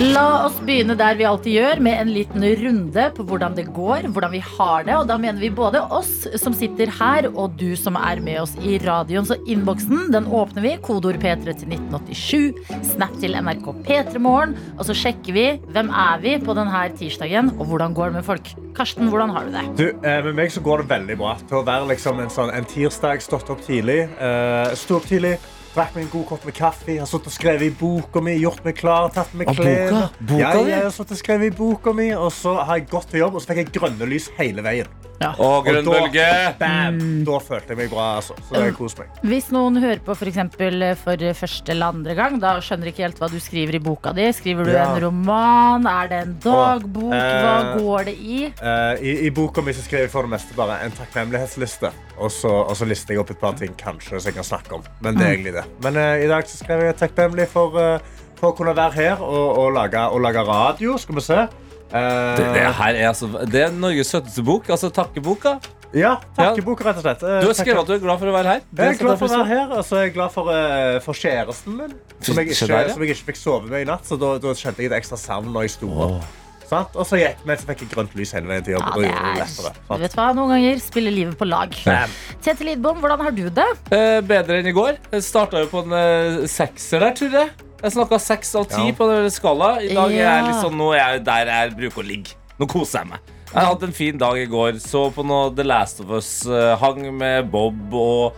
La oss begynne der vi alltid gjør, med en liten runde på hvordan det går, hvordan vi har det. Og da mener vi både oss som sitter her, og du som er med oss i radioen. Så innboksen den åpner vi. Kodeord P3 til 1987. Snap til NRK P3 Morgen. Og så sjekker vi hvem er vi på denne tirsdagen, og hvordan går det med folk. Karsten, hvordan har du det? Du, eh, med meg så går det veldig bra. Til å være liksom en, sånn, en tirsdag, stått opp tidlig. Eh, Stå opp tidlig, drakk meg en god kopp med kaffe. Har og skrevet i boka mi, gjort meg klar, tatt med klær. boka? Boka ja, jeg har og skrevet i boka mi, og så har jeg gått til jobb, og så fikk jeg grønne lys hele veien. Og grønn Og da- bølge. Bam! Da følte jeg meg bra. Altså. Så det koser meg. Hvis noen hører på for, for første eller andre gang, da skjønner ikke helt hva du skriver i boka di. Skriver du Ja. en roman? Er det en dagbok? Hva eh, går det i? Eh, i, I boka mi så skrev jeg for det meste bare en takknemlighetsliste. Og så, og så lister jeg opp et par ting kanskje som jeg kan snakke om. Men det er egentlig det. Men eh, i dag så skrev jeg takknemlig for, for å kunne være her og, og, lage, og lage radio. Skal vi se. Eh, Det, det her er altså Det er Norges søteste bok. Altså takkeboka. ja, takkebok, rett og slett. Eh, Du har skrevet at du er glad for å være her. Det jeg er glad for å være her. Og så er jeg glad for, uh, for kjæresten min, som jeg, ikke, som jeg ikke fikk sove med i natt. Så da, da kjente jeg et ekstra savn når jeg sto opp. Oh. Og så gikk vi, så fikk jeg grønt lys hele veien til jobb. Ja, det er, lettere. du vet hva, Noen ganger spiller livet på lag. Tete Lidbom, hvordan har du det? Eh, bedre enn i går. Starta jo på en eh, sekser der, tror jeg. Jeg snakka seks av ti Ja. på den skala. I dag er jeg liksom, nå er jeg der jeg bruker å ligge. Nå koser jeg meg. Jeg hadde en fin dag i går. Så på noe The Last of Us. eh, hang med Bob og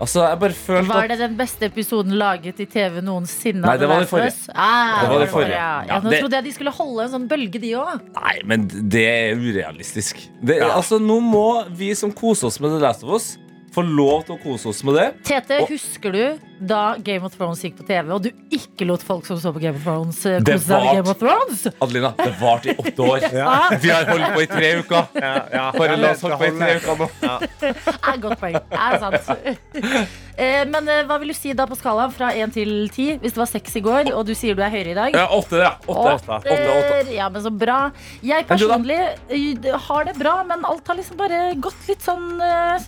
Altså, jeg bare følte Var at det den beste episoden laget i TV noensinne? Nei, det var det forrige. Ah, Det var det forrige. Ja. Ja, nå det- trodde jeg de skulle holde en sånn bølge, de òg. Nei, men det er urealistisk. Det, altså, nå må vi som koser oss med The Last of Us, få lov til å kose oss med det. Tete, Og- husker du da Game of Thrones gikk på TV, og du ikke lot folk som så på Game of Thrones, eh, Det kose seg med Game of Thrones? Adelina, det varte i åtte år. ja. Vi har holdt på i tre uker. Ja, ja. Bare la oss holde på i tre uker nå. er godt poeng. Er sant. Eh, Men eh, hva vil du si da på skalaen fra 1 til 10? Hvis det var 6 i går, og du sier du er høyere i dag? Ja, åtte, ja. Åtte. Åtte. åtte. Ja, men så bra. Jeg personlig har det bra, men alt har liksom bare gått litt sånn Ja,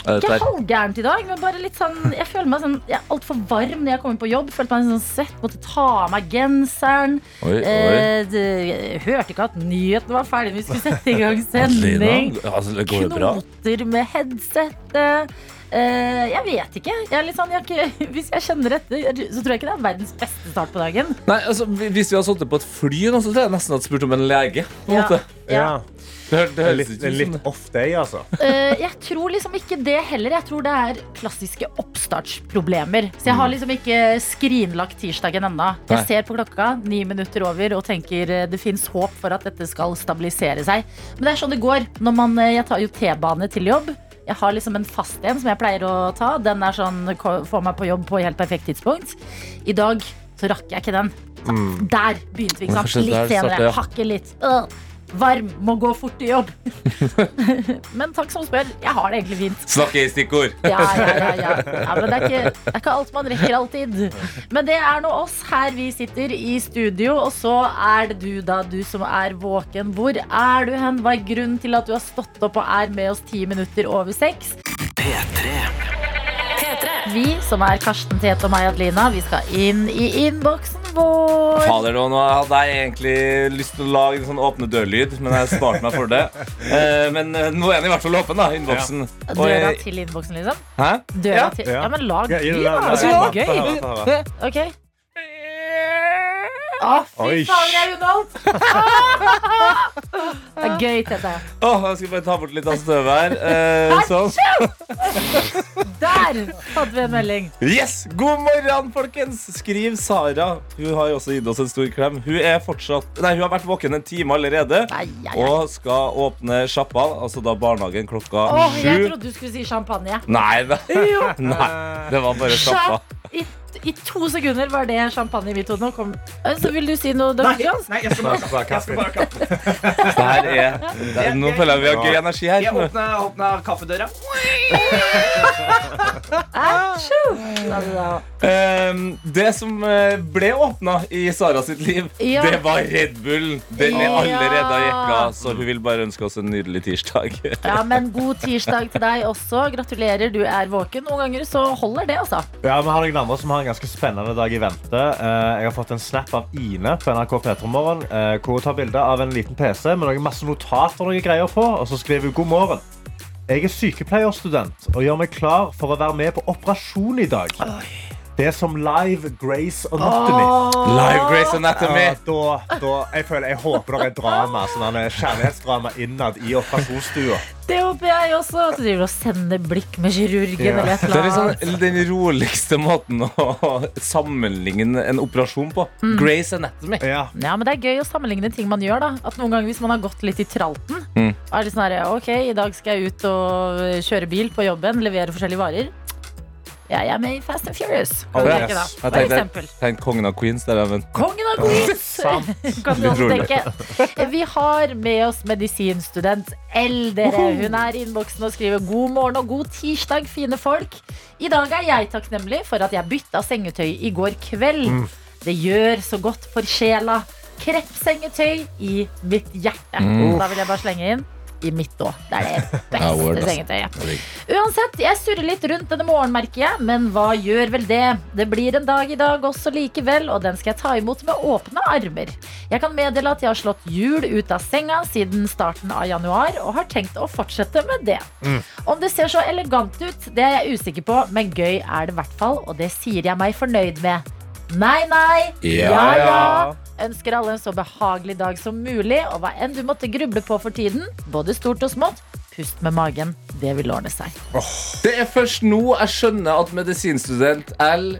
Ikke er- halvgærent i dag, men bare litt sånn Jeg føler meg sånn Jeg er altfor varm når jeg kommer på jobb. Følte meg sånn svett, måtte ta av meg genseren. Oi, oi. Eh, det, jeg hørte ikke at nyheten var ferdig. Vi skulle sette i gang sending. Altså, det går jo bra. Knoter med headsetet. Eh, jeg vet ikke. Jeg er litt sånn, jeg er ikke, hvis jeg kjenner etter, så tror jeg ikke det er verdens beste start på dagen. Nei, altså, Hvis vi hadde sittet på et fly, nå, så tror jeg nesten hadde spurt om en lege. På en Ja. måte. Ja. Det, det høres litt, litt off day, altså. Uh, jeg tror liksom ikke det heller. Jeg tror det er klassiske oppstartsproblemer. Så jeg har liksom ikke skrinlagt tirsdagen ennå. Jeg ser på klokka, ni minutter over, og tenker eh, det fins håp for at dette skal stabilisere seg. Men det er sånn det går. Når man, eh, jeg tar jo T-bane til jobb. Jeg har liksom en fast en som jeg pleier å ta. Den er sånn, får meg på jobb på helt perfekt tidspunkt. I dag så rakk jeg ikke den. Så Der begynte vi. ikke sant? Litt senere. Hakket litt. Øh, varm. Må gå fort til jobb. Men takk som spør. Jeg har det egentlig fint. Snakke i stikkord. Ja, ja, ja, ja. ja men det er, ikke, det er ikke alt man rekker alltid. Men det er nå oss her vi sitter i studio, og så er det du, da, du som er våken. Hvor er du hen? Hva er grunnen til at du har stått opp og er med oss ti minutter over seks? Vi, som er Karsten Tete og meg, Adelina, vi skal inn i innboksen vår. Fader, nå, nå hadde jeg egentlig lyst til å lage en sånn åpne dør-lyd, men jeg sparte meg for det. Eh, men eh, nå er den i hvert fall åpen, da, innboksen. Ja. Døra jeg- til innboksen, liksom? Hæ? Døra Ja. til Ja. Men lag lyd, da. Altså, det er gøy. Okay. Ok. Å, fy Oi. faen, jeg er underholdt! det er gøy, Tete. Åh, jeg skal bare ta bort litt av støvet her. Eh, sånn. Der hadde vi en melding. Yes! God morgen, folkens! Skriv Sara. Hun har jo også gitt oss en stor klem. Hun er fortsatt Nei, hun har vært våken en time allerede. Ai, ai, ai. Og skal åpne sjappa, altså da barnehagen klokka Åh, jeg sju. trodde du skulle si champagne. Nei, det, nei, det var bare sjappa. It, I to sekunder var det champagne nå kom. Eh, Så vil du si noe, Dr. Nei, jeg skal bare kaffe. Jeg skal bare. Det her er, det er Nå føler jeg vi har gøy energi Jeg her. åpna, åpna kaffedøra. Ehm, det som eh, ble åpna i Sara sitt liv, Ja. det var Red Bull. Den er allerede jekka, så hun vil bare ønske oss en nydelig tirsdag. Ja, men god tirsdag til deg også. Gratulerer, du er våken. Noen ganger så holder det, altså. Ja, Vi har noen andre som har en ganske spennende dag i vente. Eh, Jeg har fått en snap av Ine på NRK P3 Morgen, eh, hvor hun tar bilde av en liten PC med noen masse notater og greier på, og så skriver hun god morgen. Jeg er sykepleierstudent og gjør meg klar for å være med på operasjon i dag. Det er som live Grace Anatomy. Live Grace Anatomy. Ja, da, da, jeg, føler, jeg håper det er drama, sånn kjærlighetsdrama innad i operasjonsstua. Det håper jeg også. At du driver og sender blikk med kirurgen Ja. eller Det er liksom den roligste måten å sammenligne en operasjon på. Mm. Grace Anatomy. Ja. Ja, men Det er gøy å sammenligne ting man gjør. da At noen ganger Hvis man har gått litt i tralten, Mm. er det sånn her, Ok, i dag skal jeg ut og kjøre bil på jobben, levere forskjellige varer. Ja, jeg er med i Fast and Furious. Kan du tenke da, For eksempel. tenk Kongen av Queens der, men Kongen av Queens! Kan du også tenke. Vi har med oss medisinstudent Eldere. Hun er i innboksen og skriver god morgen og god tirsdag, fine folk. I dag er jeg takknemlig for at jeg bytta sengetøy i går kveld. Det gjør så godt for sjela. Kreppsengetøy i mitt hjerte. Da vil jeg bare slenge inn i mitt òg. Det er det beste sengetøyet. Uansett, jeg surrer litt rundt denne morgenen, merker jeg. Men hva gjør vel det? Det blir en dag i dag også likevel, og den skal jeg ta imot med åpne armer. Jeg kan meddele at jeg har slått hjul ut av senga siden starten av januar, og har tenkt å fortsette med det. Om det ser så elegant ut, det er jeg usikker på, men gøy er det i hvert fall, og det sier jeg meg fornøyd med. Nei, nei. Ja, ja. Ønsker alle en så behagelig dag som mulig, og hva enn du måtte gruble på for tiden, både stort og smått, pust med magen. Det vil ordne seg. Det er først nå jeg skjønner at medisinstudent L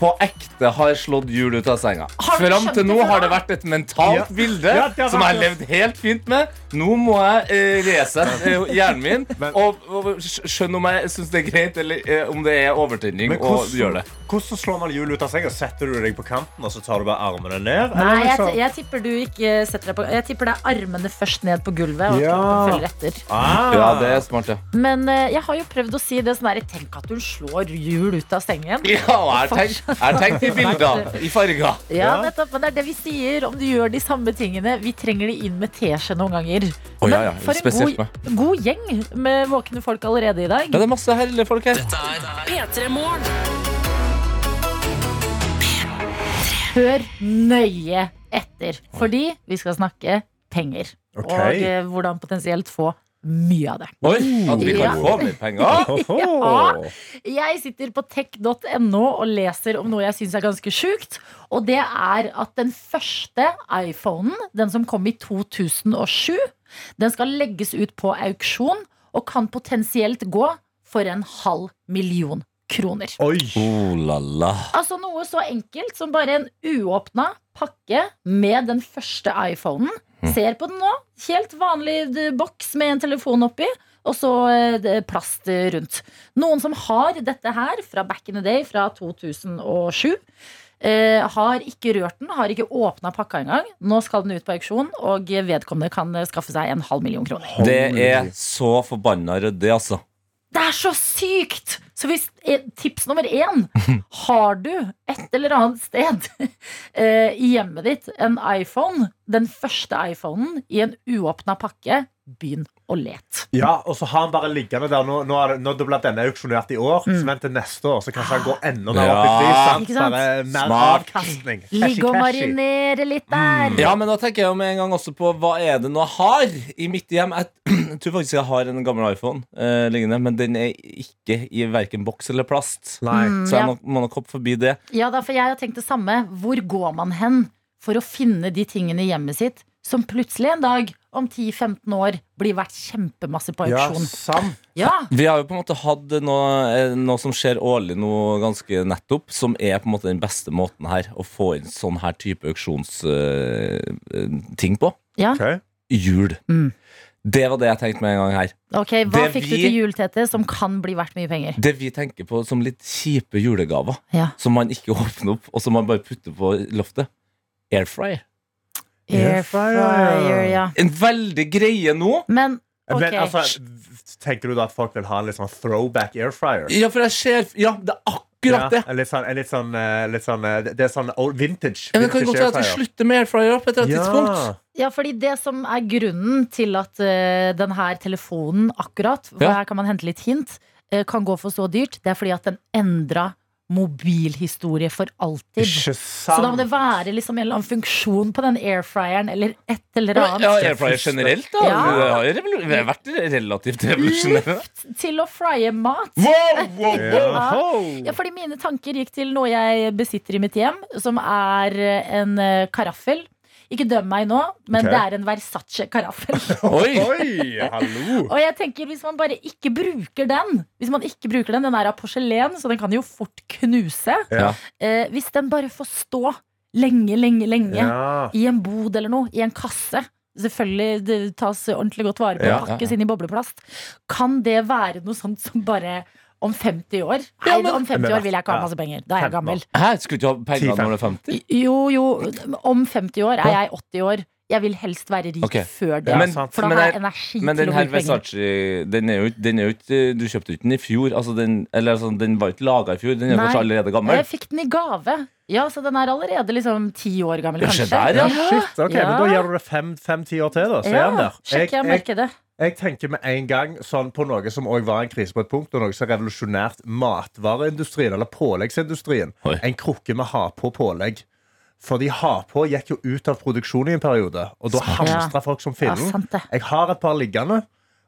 på ekte har slått hjul ut av senga. Fram til nå har det vært et mentalt Ja. bilde Ja, det som jeg har levd helt fint med. Nå må jeg eh, resette eh, hjernen min Men- og, og skjønne om jeg syns det er greit, eller eh, om det er overtenning. å Og gjøre det. hvordan slår man hjul ut av senga? Setter du deg på kanten og så tar du bare armene ned? Nei, jeg, liksom- jeg tipper du ikke setter deg på Jeg tipper det er armene først ned på gulvet, og Ja. følger etter. ah. Ja, det er smart, ja. Men eh, jeg har jo prøvd å si det sånn her Tenk at hun slår hjul ut av sengen. Ja, og jeg har tenkt, i bilder, i farger. Ja, nettopp, men det er det vi sier om du gjør de samme tingene. Vi trenger det inn med teskje noen ganger. Oh, ja, ja, Men for en god, god gjeng med våkne folk allerede i dag. Ja, det er masse herlige folk her. P3 Hør nøye etter, fordi vi skal snakke penger. Okay. Og eh, hvordan potensielt få mye av det. Oi, at vi kan Ja. få mer penger. ja. Jeg sitter på tech.no og leser om noe jeg syns er ganske sjukt. Og det er at den første iPhonen, den som kom i 2007, den skal legges ut på auksjon og kan potensielt gå for en halv million kroner. Oi. Oh la la. Altså noe så enkelt som bare en uåpna pakke med den første iPhonen. Ser på den nå. Helt vanlig eh, boks med en telefon oppi. Og så eh, plast rundt. Noen som har dette her fra back in the day, fra 2007. eh, har ikke rørt den, har ikke åpna pakka engang. Nå skal den ut på auksjon, og vedkommende kan eh, skaffe seg en halv million kroner. Det er så forbanna ryddig, altså. Det er så sykt! Så hvis, eh, tips nummer én Har du et eller annet sted eh, i hjemmet ditt en iPhone, den første iPhonen, i en uåpna pakke, begynn å let. Ja, og så har han bare liggende der Nå, nå, nå ble denne auksjonert i år, så vent til neste år, så kanskje han går enda mer opp i Ja. pris. Bare mer avkastning. Ligge og marinere litt der. Ja, men da tenker jeg jo med en gang også på hva er det nå jeg har i mitt hjem. Jeg, jeg tror faktisk jeg har en gammel iPhone uh, liggende, men den er ikke i verken boks eller plast. Nei. Så jeg ja. må nok hoppe forbi det. Ja, da, for jeg har tenkt det samme. Hvor går man hen for å finne de tingene i hjemmet sitt som plutselig en dag, om 10-15 år, blir verdt kjempemasse på Ja, auksjon? sant. Ja, Vi har jo på en måte hatt noe, eh, noe som skjer årlig nå ganske nettopp, som er på en måte den beste måten her å få inn sånn her type auksjonsting på. ja. Okay. Jul. Mm. Det var det jeg tenkte med en gang her. Ok, Hva Det fikk du til jul, Tete, som kan bli verdt mye penger? Det vi tenker på som litt kjipe julegaver, Ja. som man ikke åpner opp, og som man bare putter på loftet. Airfryer. Air fryer, ja. En veldig greie nå. Men Okay. Men altså, tenker du da at folk vil ha en litt sånn throwback air fryer? Ja, for jeg ser Ja, det er akkurat det. Ja, en litt sånn, litt sånn, eh, litt sånn eh, Det er sånn old vintage. Ja, men det kan godt være at vi slutter med airfryer på et eller annet tidspunkt. ja, fordi det som er grunnen til at uh, den her telefonen akkurat, for Ja. her kan man hente litt hint, uh, kan gå for så dyrt, det er fordi at den endra mobilhistorie for alltid. Så da må det være liksom en eller annen funksjon på den airfryeren eller et eller annet. ja, airfryer generelt, da. Ja. Det har vært relativt revolusjonerende. Luft til å frye mat. Wow, wow, wow. Ja. Fordi mine tanker gikk til noe jeg besitter i mitt hjem, som er en eh, karaffel. Ikke døm meg nå, men okay. det er en Versace-karaffel. Oi! Oi, hallo! Og jeg tenker hvis man bare ikke bruker den Hvis man ikke bruker den, den er av porselen, så den kan jo fort knuse. Ja. Eh, hvis den bare får stå lenge, lenge, lenge Ja. i en bod eller noe, i en kasse Selvfølgelig det tas ordentlig godt vare på Ja, og pakkes inn i bobleplast. Kan det være noe sånt som bare om 50 år? Nei, Ja, men- om 50 år vil jeg ikke ha masse penger. Da er jeg gammel. Hæ, skulle du ikke ha penger når du er 50? Jo, jo, om 50 år er jeg 80 år. Jeg vil helst være rik okay. før det. Men- for da har jeg energi Men den her. Versace den er jo, den er jo ikke Du kjøpte jo ikke den i fjor. Altså den, eller altså, den var ikke laga i fjor. Den er Nei. kanskje allerede gammel. Jeg fikk den i gave. Ja, så den er allerede liksom ti år gammel, Ja, kanskje. der, ja. Shit, ok, Ja. men Da gjør du det fem-ti år til, da. Så Ja, er den der. Sjekker jeg jeg, markedet. Jeg tenker med en gang sånn på noe som også var en krise på et punkt, og noe som har revolusjonært matvareindustrien, eller påleggsindustrien. Oi. En krukke med ha-på-pålegg. Fordi ha-på gikk jo ut av produksjon i en periode, og da hamstra folk som fillen. Ja. Jeg har et par liggende,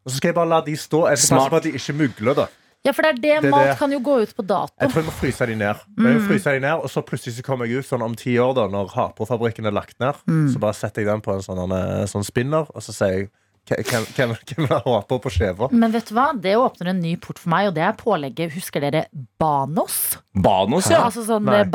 og så skal jeg bare la de stå. Jeg skal passe på at de ikke mugler. da Ja, for det er det, Det mat det. kan jo gå ut på dato. Jeg tror jeg må fryse de ned. Mm. jeg må fryse de ned Og så plutselig så kommer jeg ut sånn om ti år, da når ha-på-fabrikken er lagt ned. Så bare setter jeg den på en sånn, en sånn spinner, og så sier jeg hvem, hvem vil på på skiva? Men vet du hva? Det åpner en ny port for meg, og det er pålegget Husker dere Banos? Banos, ja. Altså sånn Nei. eh.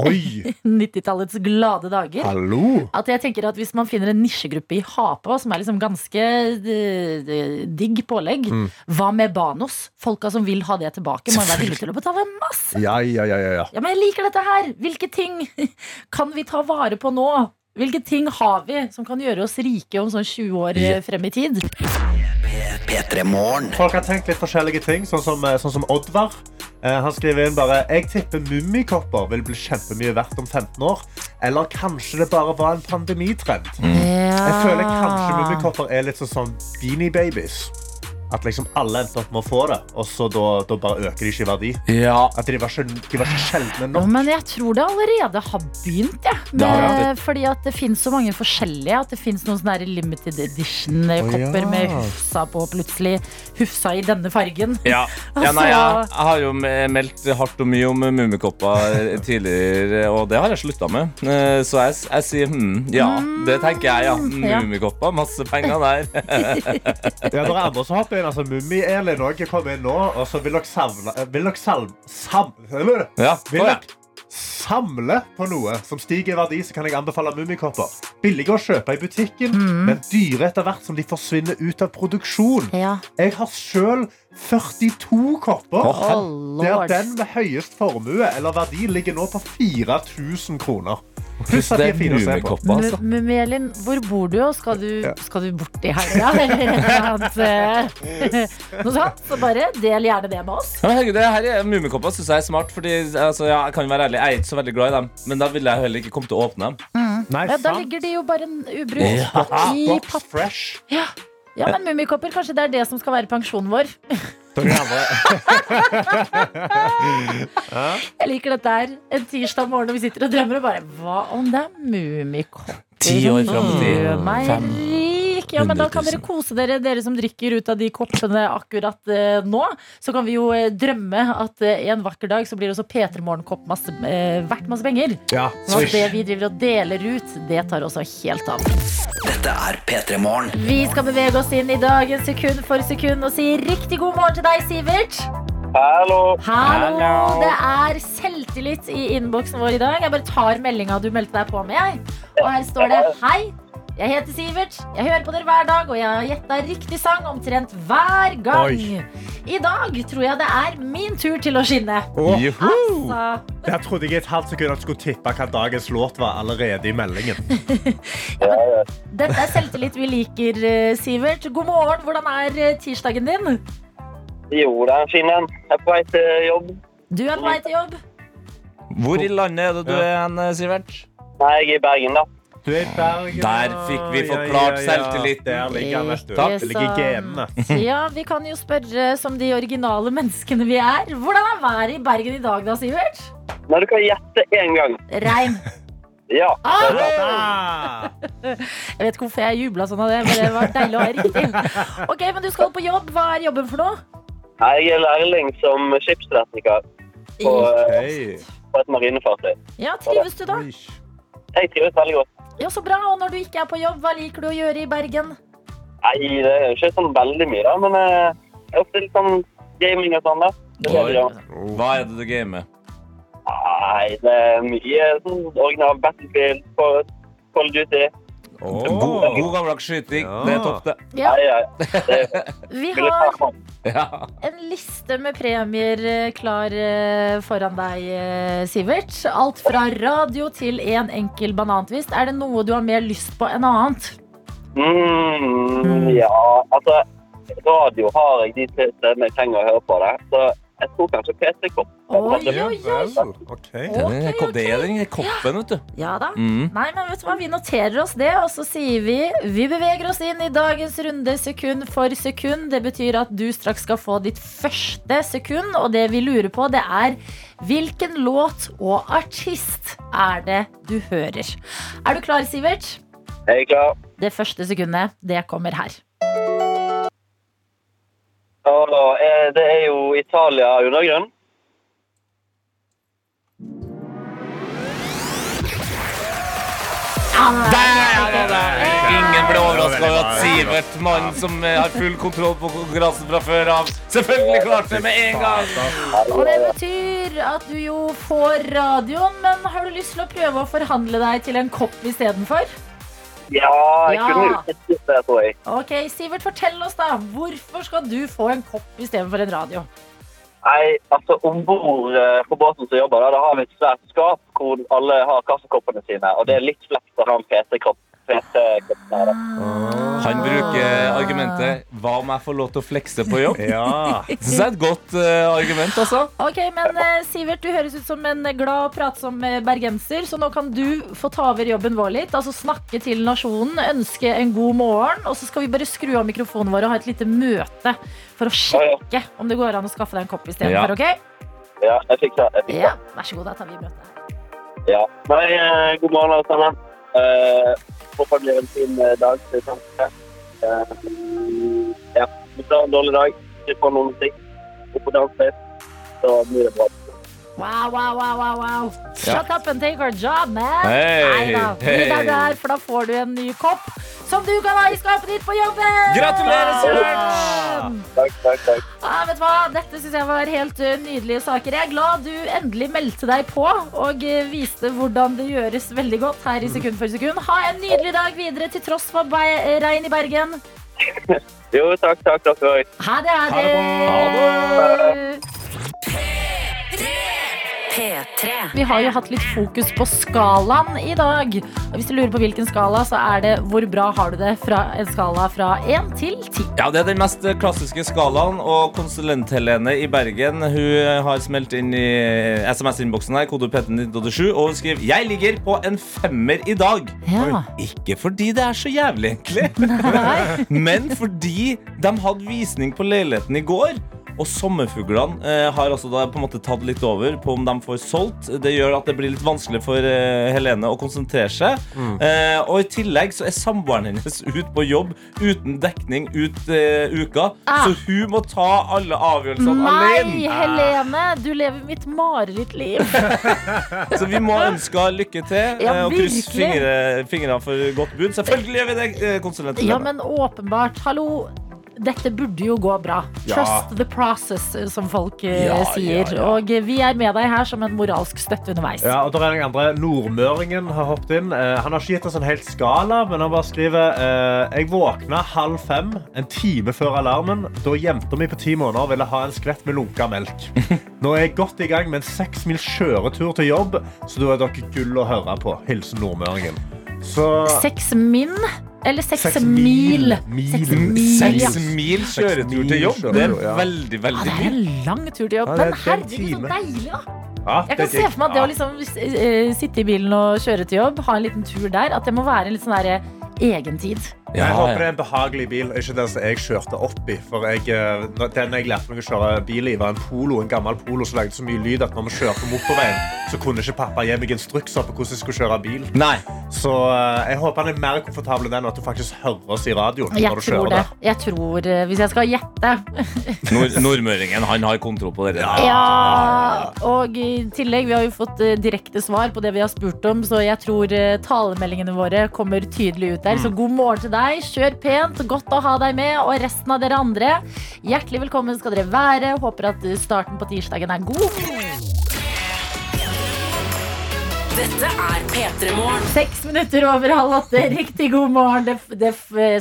Oi! 90-tallets glade dager. Hallo! At jeg tenker at Hvis man finner en nisjegruppe i ha-på, som er liksom ganske eh, digg pålegg, Mm. hva med Banos? Folka som vil ha det tilbake, må jo være villige til å betale masse. Ja, ja, ja, ja, ja. Ja, men jeg liker dette her. Hvilke ting kan vi ta vare på nå? Hvilke ting har vi som kan gjøre oss rike om sånn 20 år eh, frem i tid? Folk har tenkt litt forskjellige ting, sånn som, eh, sånn som Oddvar. Eh, han skriver inn bare Jeg tipper mummikopper vil bli kjempemye verdt om 15 år. Eller kanskje det bare var en pandemitrend. Jeg føler kanskje mummikopper er litt sånn Beanie Babies. At liksom alle endte opp med å få det, og så da, da bare øker de ikke i verdi. ja. At de var ikke, de var ikke sjeldne nok. men jeg tror det allerede har begynt, jeg. Ja. Fordi at det finnes så mange forskjellige. At det finnes noen sånne limited edition-kopper ja. med Hufsa på plutselig. Hufsa i denne fargen. Ja. ja, nei, jeg, Altså- jeg har jo meldt hardt og mye om mummikopper tidligere, og det har jeg slutta med. Eh, Så jeg, jeg sier hm, ja, det tenker jeg, ja. ja. Mummikopper, masse penger der. Ja, det er andre som hopper inn. altså Mummi-Elin også kom inn nå, og så vil dere savne Vil dere salm, sam, eller? Ja, Vil dere samle på noe som stiger i verdi, så kan jeg anbefale mummikopper. Billige å kjøpe i butikken, men dyre etter hvert som de forsvinner ut av produksjon. Ja. Jeg har sjøl 42 kopper. Oh, Der den med høyest formue eller verdi ligger nå på 4000 kroner. Pluss at de er fire å se på. altså. Hvor bor du, og skal du, Ja. skal du bort i helga? Eller et eller annet, eh, noe sånt? Så bare del gjerne det med oss. Ja, men herregud, det her er Mummikopper syns jeg er smart. Fordi altså, ja, Jeg kan være ærlig, jeg er ikke så veldig glad i dem. Men da ville jeg heller ikke komme til å åpne dem. Nei, Ja, da ligger de jo bare en ubrukt ja, i papp. Ja. ja, men mummikopper, kanskje det er det som skal være pensjonen vår. Jeg liker dette her. En tirsdag morgen når vi sitter og drømmer og bare Hva om det er mummikopper? Ti år frem i tid. Rik. Ja, men da kan dere kose dere, dere som drikker ut av de koppene akkurat eh, nå. Så kan vi jo eh, drømme at eh, en vakker dag så blir også P3 Morgen-kopp masse, eh, verdt masse penger. Ja, Og at det vi driver og deler ut, det tar også helt av. Dette er P3 Morgen. Vi skal bevege oss inn i dagen sekund for sekund og si riktig god morgen til deg, Sivert. Hallo. Hallo! Det er selvtillit i innboksen vår i dag. Jeg bare tar meldinga du meldte deg på med. jeg. Og her står det Hei. Jeg heter Sivert, jeg hører på dere hver dag, og jeg har gjetta riktig sang omtrent hver gang. Oi. I dag tror jeg det er min tur til å skinne. Oh. Juhu! Så, der trodde jeg et halvt sekund at du skulle tippe hva dagens låt var allerede i meldingen. dette er selvtillit vi liker, eh, Sivert. God morgen, hvordan er eh, tirsdagen din? Jo, det er fin en. Jeg er på vei til jobb. Du er på vei til jobb. Hvor i landet er det du er Sivert? Nei, jeg er i Bergen, da. Du er i Bergen. Der fikk vi forklart selvtilliten. Der ligger vet du. Ikke Det ligger i genene. Ja, vi kan jo spørre som de originale menneskene vi er. Hvordan er været i Bergen i dag da, Sivert? Nei, du kan gjette én gang. Regn. Ja. Ah! Jeg vet ikke hvorfor jeg jubla sånn av det, men det var deilig å ha riktig. Ok, men du skal på jobb. Hva er jobben for noe? Jeg er lærling som skipstekniker på, okay. på et marinefartøy. Ja, trives du da? Jeg trives veldig godt. Ja, så bra. Og når du ikke er på jobb, hva liker du å gjøre i Bergen? Nei, det er jo ikke sånn veldig mye, da, men eh, jeg ofte litt sånn gaming og sånn. da. Det er det vi gjør. Hva er det du gamer? Nei, det er mye sånn original Battlefield, på Call of Duty. Åh. God, god gammeldags skyting. Ja. Det er topp, det. Ja, vi har en liste med premier eh, klar eh, foran deg, eh, Sivert. Alt fra radio til en enkel banantvist. Er det noe du har mer lyst på enn annet? Mm, ja, altså Radio har jeg de stedene jeg trenger å høre på det. Så jeg tror kanskje PC-kopp. Oi, Ja oi, oi. Den er, det er den koppen, vet du. Ja da. Mm. Nei, men vet du hva, Vi noterer oss det, og så sier vi vi beveger oss inn i dagens runde sekund for sekund. Det betyr at du straks skal få ditt første sekund, og det vi lurer på, det er hvilken låt og artist er det du hører? Er du klar, Sivert? Jeg er klar. Det første sekundet, det kommer her. Og eh, det er jo Italia undergrunn. Ingen ble overraska over at Sivert, mannen som eh, har full kontroll på konkurransen fra før av, selvfølgelig klarte det med en gang. Og det betyr at du jo får radioen, men har du lyst til å prøve å forhandle deg til en kopp istedenfor? Ja, jeg Ja. kunne ikke det, tror jeg. Ok, Sivert, fortell oss da. Hvorfor skal du få en kopp istedenfor en radio? Nei, altså Om bord eh, på båten som jobber, da, da har vi et svært skap hvor alle har kaffekoppene sine. Og det er litt flekt å ha en PT-kopp. Da. Han bruker argumentet 'hva om jeg får lov til å flekse på jobb'? Ja. Det synes jeg er et godt eh, argument, altså. Ok, men eh, Sivert, du høres ut som en glad og pratsom eh, bergenser, så nå kan du få ta over jobben vår litt. Altså snakke til nasjonen, ønske en god morgen, og så skal vi bare skru av mikrofonen vår og ha et lite møte for å sjekke om det går an å skaffe deg en kopp istedenfor, ok? Ja, jeg fikser jeg fikser. Ja, vær så god, da tar vi møtet. Ja. Nei, god morgen, alle sammen. Eh, håper det blir en fin eh, dag. til. Eh, ja, hvis du har en dårlig dag, ikke får noen musikk, gå på dans litt, så blir det bra. Wow, wow, wow, wow, wow. Shut up and take our job, man. Hei, Neida, bli hei. der der, for da får du en ny kopp som du kan ha i skapet ditt på jobben. Gratulerer, Sivert! Takk, takk, takk. Ah, vet du hva? Dette synes jeg var helt uh, nydelige saker. Jeg er glad du endelig meldte deg på og uh, viste hvordan det gjøres veldig godt her i Sekund for sekund. Ha en nydelig dag videre til tross for regn i Bergen. Jo, takk, takk, òg. Ha det, ha Ha det. P3. Vi har jo hatt litt fokus på skalaen i dag. Og hvis du lurer på hvilken skala, så er det hvor bra har du det fra en skala fra 1 til 10. Ja, Det er den mest klassiske skalaen, og konsulent-Helene i Bergen Hun har smelt inn i SMS-innboksen her, kode P1987, og hun skriver Jeg ligger på en femmer i dag. Ja. Ikke fordi det er så jævlig, egentlig, men fordi de hadde visning på leiligheten i går. Og sommerfuglene eh, har altså da på en måte tatt litt over på om de får solgt. Det gjør at det blir litt vanskelig for eh, Helene å konsentrere seg. Eh, og i tillegg så er samboeren hennes ut på jobb uten dekning ut eh, uka. Ah. Så hun må ta alle avgjørelsene Nei, alene. Helene, du lever mitt marerittliv. Så vi må ønske henne lykke til Ja, eh, og krysse fingre, fingrene for godt bud. Selvfølgelig gjør vi det, eh, konsulent Ja, men åpenbart. Hallo. Dette burde jo gå bra. Trust the process, eh, som folk eh, sier. Og eh, vi er med deg her som en moralsk støtte underveis. Ja, og der er den andre Nordmøringen har hoppet inn. Han har ikke gitt oss en helt skala, men han bare skriver eh, Jeg våkna halv fem, en time før alarmen, da jenta mi på ti måneder ville ha en skvett med lunka melk. Nå er jeg godt i gang med en seks mil kjøretur til jobb, så da er dere gull å høre på. Hilsen Nordmøringen. Så Seks min eller seks, Seks mil? mil. Mil. Seks mil. Seks mil kjøretur til jobb. Det er veldig, veldig Ja, det er en lang tur til jobb. Ja, er Men en herregud, så deilig, da. ja, Jeg kan se for meg at det å liksom eh, sitte i bilen og kjøre til jobb, ha en liten tur der, at det må være en litt sånn derre egentid. Jeg håper det er en behagelig bil, ikke den som jeg kjørte opp i. For jeg, eh, den jeg lærte meg å kjøre bil i, var en Polo, en gammel Polo som lagde så mye lyd at når vi kjørte på motorveien, så kunne ikke pappa gi meg instrukser på hvordan jeg skulle kjøre bil. Nei. Så eh, jeg håper han er mer komfortabel enn den, og at du faktisk hører oss i radioen Jeg når du tror det. der. Jeg tror, eh, Hvis jeg skal gjette Nord Nordmøringen han har kontroll på det. Ja, og i tillegg, vi har jo fått direkte svar på det vi har spurt om, så jeg tror talemeldingene våre kommer tydelig ut der. Så god morgen til deg, kjør pent, godt å ha deg med, og resten av dere andre, hjertelig velkommen skal dere være. Håper at starten på tirsdagen er god. Dette er P3 Morgen. Seks minutter over halv åtte, riktig god morgen. Det, det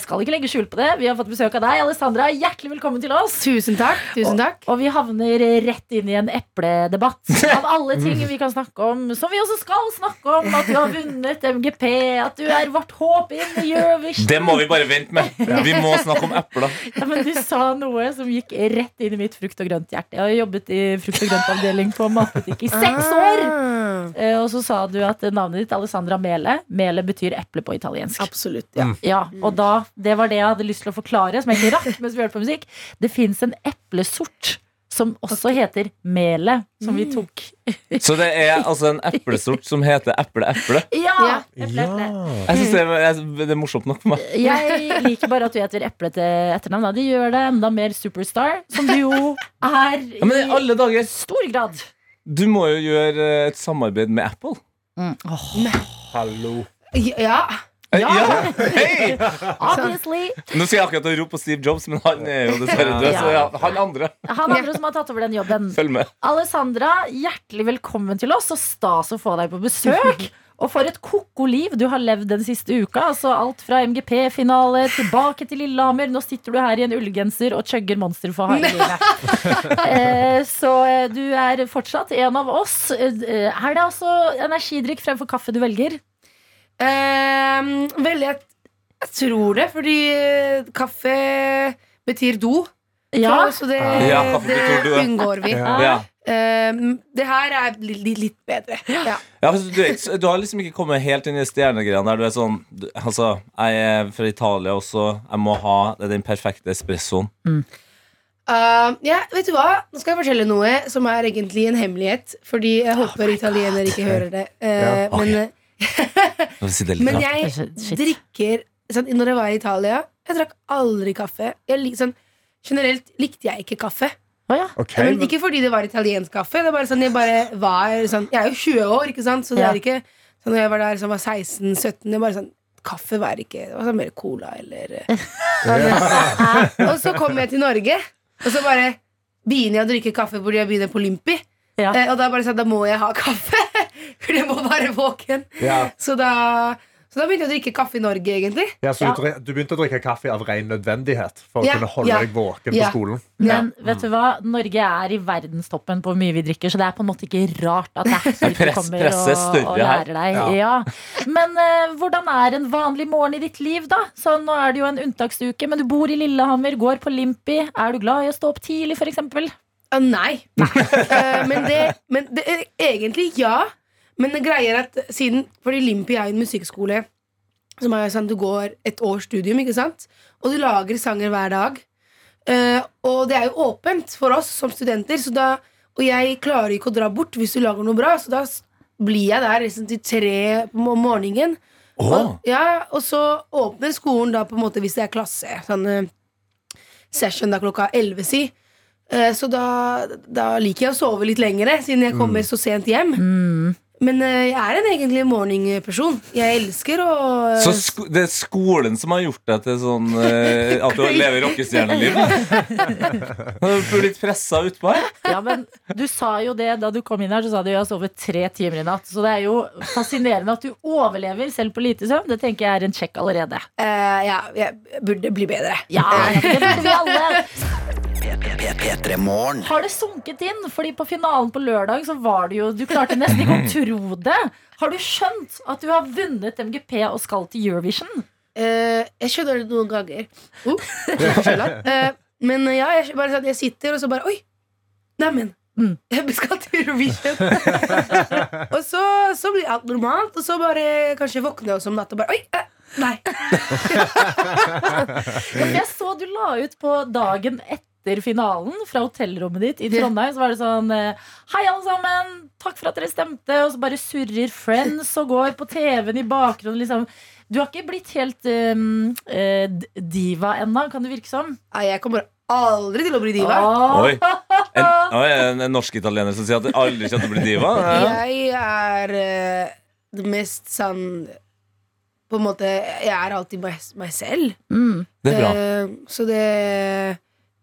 skal ikke legge skjul på det. Vi har fått besøk av deg, Alessandra. Hjertelig velkommen til oss. Tusen takk. tusen takk Og vi havner rett inn i en epledebatt. Av alle ting vi kan snakke om, som vi også skal snakke om. At du har vunnet MGP, at du er vårt håp inn i Eurovision. Det må vi bare vente med. Vi må snakke om epler. Ja, men du sa noe som gikk rett inn i mitt frukt og grønt-hjerte. Jeg har jobbet i frukt og grønt-avdeling på matbutikk i seks år. Ah, Eh, Og så sa du at navnet ditt, Alessandra Mele, Mele betyr eple på italiensk. Absolutt. ja Ja, og da, Det var det jeg hadde lyst til å forklare, som jeg ikke rakk mens vi hørte på musikk. Det fins en eplesort som også heter mele, som vi tok. Så det er altså en eplesort som heter eple-eple. Ja! Eple, Eple, Ja. Jeg synes det, er, det er morsomt nok for meg. Jeg liker bare at du heter Eple til etternavn. Det gjør deg enda mer superstar, som du jo er Ja, men i dager, stor grad. du må jo gjøre et samarbeid med Apple. Hallo. Ja. Ja! Ja. Hey! Obviously. Nå skal jeg akkurat å rope på Steve Jobs, men han er jo dessverre død. Så ja, han andre, Han andre som har tatt over den jobben. følg med. Alessandra, hjertelig velkommen til oss. Så stas å få deg på besøk. Og for et ko-ko liv du har levd den siste uka. Altså Alt fra MGP-finale tilbake til Lillehammer. Nå sitter du her i en ullgenser og chugger Monster for harde livet. Eh, så eh, du er fortsatt en av oss. Eh, Er det altså energidrikk fremfor kaffe du velger? Eh, vel, jeg, jeg tror det, fordi eh, kaffe betyr do. Ja. Så det, Ja, kaffe det unngår vi. Ja. Ehm, det her er litt, litt, bedre. Ja. Ja, du, du har liksom ikke kommet helt inn i stjernegreiene der. Du er sånn du, Altså, jeg er fra Italia også. Jeg må ha den perfekte espressoen. Ehm, ja, vet du hva? Nå skal jeg fortelle noe som er egentlig en hemmelighet. Fordi jeg håper italienere ikke hører det. Uh, Ja, ok. men, men jeg Shit. drikker sånn, Når jeg var i Italia Jeg drakk aldri kaffe. Jeg, sånn, generelt likte jeg ikke kaffe. Å ja. okay. men, men- ikke fordi det var italiensk kaffe. Det er bare sånn, jeg, bare var, sånn, jeg er jo 20 år, ikke sant? så det Ja. er ikke så Når jeg var der som var 16-17 Det var bare sånn Kaffe var ikke Det var sånn mer cola eller eh, Og så kom jeg til Norge, og så bare begynner jeg å drikke kaffe fordi jeg begynner på Olympi. Ja. Eh, og da bare sånn, da må jeg ha kaffe, for jeg må være våken. Ja. Så da, så da begynte jeg å drikke kaffe i Norge, egentlig. Ja, så Ja. du, du begynte å drikke kaffe av ren nødvendighet for å Ja, kunne holde ja, deg våken ja. på skolen? Men vet du hva? Norge er i verdenstoppen på hvor mye vi drikker, så det er på en måte ikke rart at er Press- kommer er og, og lærer deg. Ja. Men uh, hvordan er en vanlig morgen i ditt liv, da? Så nå er det jo en unntaksuke, men du bor i Lillehammer, går på Limpi. Er du glad i å stå opp tidlig, f.eks.? Uh, nei. uh, men det, men det er egentlig ja. Men det greier at siden Fordi Limpi er en musikkskole som er sånn du går et års studium, ikke sant? Og du lager sanger hver dag. Uh, og det er jo åpent for oss som studenter, så da, og jeg klarer ikke å dra bort hvis du lager noe bra, så da blir jeg der liksom til tre om morgenen. Og, ja, og så åpner skolen da på en måte hvis det er klasse. Sånn uh, session da klokka 11, si. Uh, Så da, da liker jeg å sove litt lengre, siden jeg kommer så sent hjem. Men eh, jeg er en egentlig morgenperson. Jeg elsker å Så sko det er skolen som har gjort deg til sånn eh, At du lever rockestjernelivet? Du blir litt pressa utpå her. Ja, men du sa jo det da du kom inn her, så sa du jeg har sovet tre timer i natt. Så det er jo fascinerende at du overlever selv på lite søvn. Det tenker jeg er en sjekk allerede. Uh, Ja, jeg burde bli bedre. Ja, det burde vi alle. P3 Har det sunket inn? Fordi på finalen på lørdag så var det jo Du klarte nesten ikke å tro det. Har du skjønt at du har vunnet MGP og skal til Eurovision? Eh, jeg skjønner det noen ganger. Oh, eh, men ja, jeg, bare sånn, jeg sitter og så bare Oi! Neimen. Mm. Jeg skal til Eurovision. og så, så blir alt normalt, og så bare kanskje våkner jeg også om natta og bare Oi! Eh, nei. Jeg så du la ut på dagen etter finalen fra hotellrommet ditt i Trondheim. Så var det sånn eh, Hei, alle sammen! Takk for at dere stemte. Og så bare surrer Friends og går på TV-en i bakgrunnen. Liksom. Du har ikke blitt helt um, uh, diva ennå, kan det virke som. Nei, jeg kommer aldri til å bli diva. Åh. Oi. En, oi, en, en norsk-italiener som sier at det aldri kommer til å bli diva. Ja. Jeg er uh, det mest sånn På en måte Jeg er alltid meg, meg selv. Mm. Det er bra. Uh, så det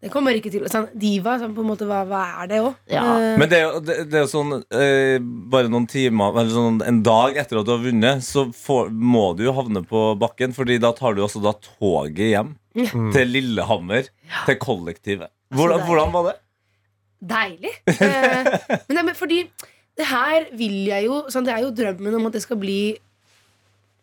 Det kommer ikke til sånn, Diva, sånn, på en måte, hva, hva er det òg? Ja. Men det er jo det, det er jo sånn eh, Bare noen timer Eller sånn en dag etter at du har vunnet, så får, må du jo havne på bakken. Fordi da tar du også da toget hjem til Lillehammer, til kollektivet. Hvordan, hvordan var det? Deilig. Eh, men, det, men fordi det her vil jeg jo sånn, Det er jo drømmen om at det skal bli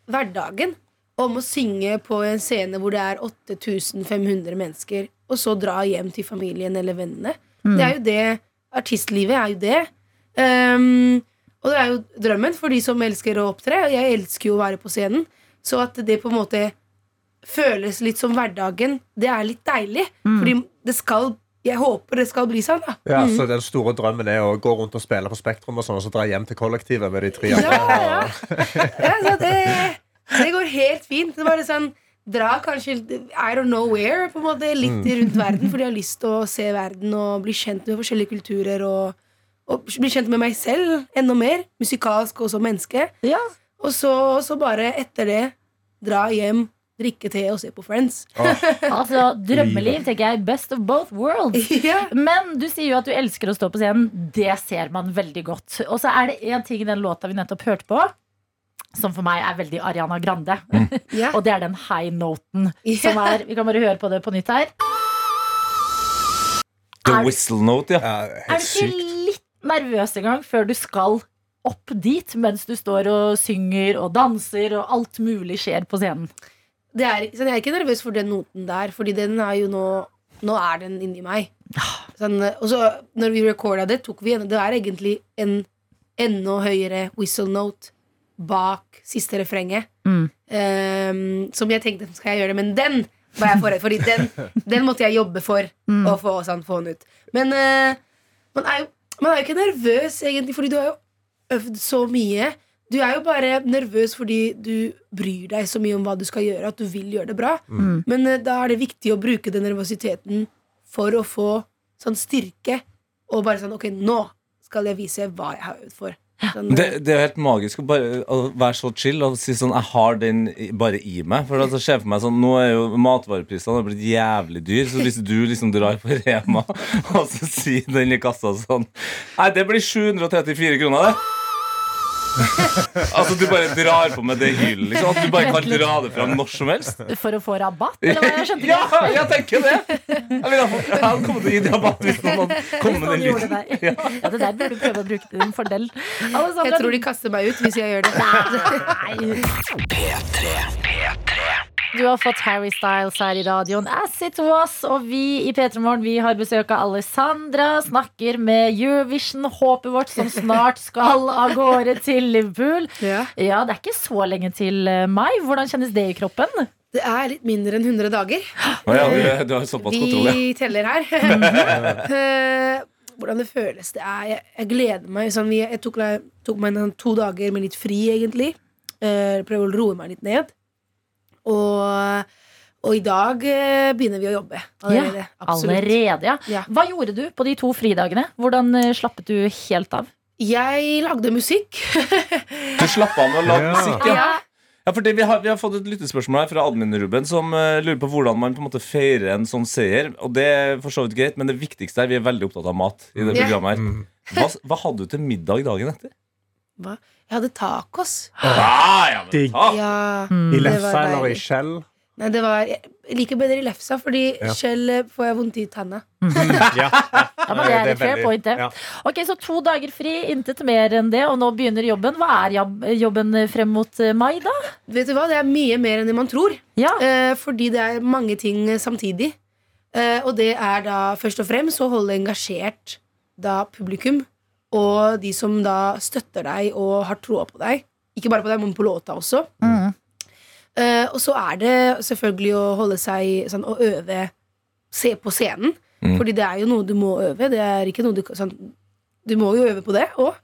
hverdagen. Om å synge på en scene hvor det er 8500 mennesker, og så dra hjem til familien eller vennene. Det er jo det Artistlivet er jo det. Um, og det er jo drømmen for de som elsker å opptre. og Jeg elsker jo å være på scenen. Så at det på en måte føles litt som hverdagen, det er litt deilig. Fordi det skal Jeg håper det skal bli sånn, da. Ja, så Den store drømmen er å gå rundt og spille på Spektrum og sånn, og så dra hjem til kollektivet med de tre Ja, andre. ja. ja så det, det går helt fint. Det er bare sånn Dra kanskje I don't know where, på en måte, litt rundt verden, fordi jeg har lyst til å se verden og bli kjent med forskjellige kulturer. Og, og bli kjent med meg selv enda mer, musikalsk og som menneske. Ja. Og så, så bare etter det dra hjem, drikke te og se på Friends. Altså, Drømmeliv, tenker jeg. Best of both worlds. Yeah. Men du sier jo at du elsker å stå på scenen. Det ser man veldig godt. Og så er det én ting i den låta vi nettopp hørte på, som for meg er veldig Ariana Grande. Ja. Og det er den high noten. yeah. Som er, vi kan bare høre på det på nytt her. The Er- whistle note, ja. Ja, Er du ikke litt nervøs engang før du skal opp dit, mens du står og synger og danser og alt mulig skjer på scenen? Det er, sånn, jeg er ikke nervøs for den noten der, Fordi den er jo nå Nå er den inni meg. Sånn, og så når vi recorda det, tok vi en Det er egentlig en enda høyere whistle note bak siste refrenget. Mm. Um, som jeg tenkte skal jeg gjøre, det, men den var jeg forredd Fordi den, den måtte jeg jobbe for å få, sånn, få den ut. Men uh, man, er jo, man er jo ikke nervøs, egentlig, fordi du har jo øvd så mye. Du er jo bare nervøs fordi du bryr deg så mye om hva du skal gjøre, at du vil gjøre det bra. Men uh, da er det viktig å bruke den nervøsiteten for å få sånn styrke. Og bare sånn Ok, nå skal jeg vise hva jeg har øvd for. Det, det er jo helt magisk å bare være så chill og si sånn Jeg har den bare i meg. For altså, ser for meg sånn Nå er jo matvareprisene blitt jævlig dyr, så hvis du liksom drar på Rema og så sier den i kassa sånn Nei, det blir 734 kroner, det. altså, du bare drar på med det hylet, liksom. At du bare kan dra det fram når som helst. For å få rabatt? Eller hva? Jeg skjønte Ja, jeg tenker det! Fått- jeg hadde kommet til å gi rabatt hvis noen hadde kommet med den lyden. Ja, det der burde du prøve å bruke til din fordel. Alessandra, jeg tror de kaster meg ut hvis jeg gjør det. Nei. P3. P3. Du har fått Harry Styles her i radioen As it was Og vi i P3 Morgen har besøk av Alessandra Snakker med Eurovision-håpet vårt Som snart skal av gårde til Liverpool Ja. Ja, det er ikke så lenge til eh, mai Hvordan kjennes det i kroppen? Det er litt mindre enn 100 dager. Oh, ja, du, du har såpass kontroll, ja. Vi teller her. Eh, Hvordan det føles. Det er, jeg, jeg gleder meg. Sånn, vi- jeg tok, tok meg en, to dager med litt fri, egentlig. Uh, prøver å roe meg litt ned. Og, og i dag eh, begynner vi å jobbe. Allerede. Ja, allerede ja. Ja. Hva gjorde du på de to fridagene? Hvordan eh, slappet du helt av? Jeg lagde musikk. Du slapp av med å lage musikk, ja. Ja. Ja, det, vi har, vi har fått et lyttespørsmål her fra admin-Ruben som uh, lurer på hvordan man på en måte feirer en sånn seier. Og det er for så vidt greit, men det viktigste er vi er veldig opptatt av mat. i det programmet her hva, hva hadde du til middag dagen etter? Hva? Jeg hadde tacos. Ah, ja, men, Digg. ta. Ja. I lefsa eller i skjell? Nei, det var Jeg liker bedre i lefsa, fordi Ja. skjell eh, får jeg vondt i tanna. Ja. Ja, men det er et fair point, det. ja. Ok, Så to dager fri, intet mer enn det, og nå begynner jobben. Hva er jobben frem mot eh, mai, da? Vet du hva, Det er mye mer enn det man tror. Ja, Eh, fordi det er mange ting eh, samtidig. Eh, og det er da først og fremst å holde engasjert da publikum og de som da støtter deg og har troa på deg. Ikke bare på deg, men på låta også. Mm. Uh, og så er det selvfølgelig å holde seg sånn å øve Se på scenen. Mm. Fordi det er jo noe du må øve. Det er ikke noe du, sånn, du må jo øve på det òg.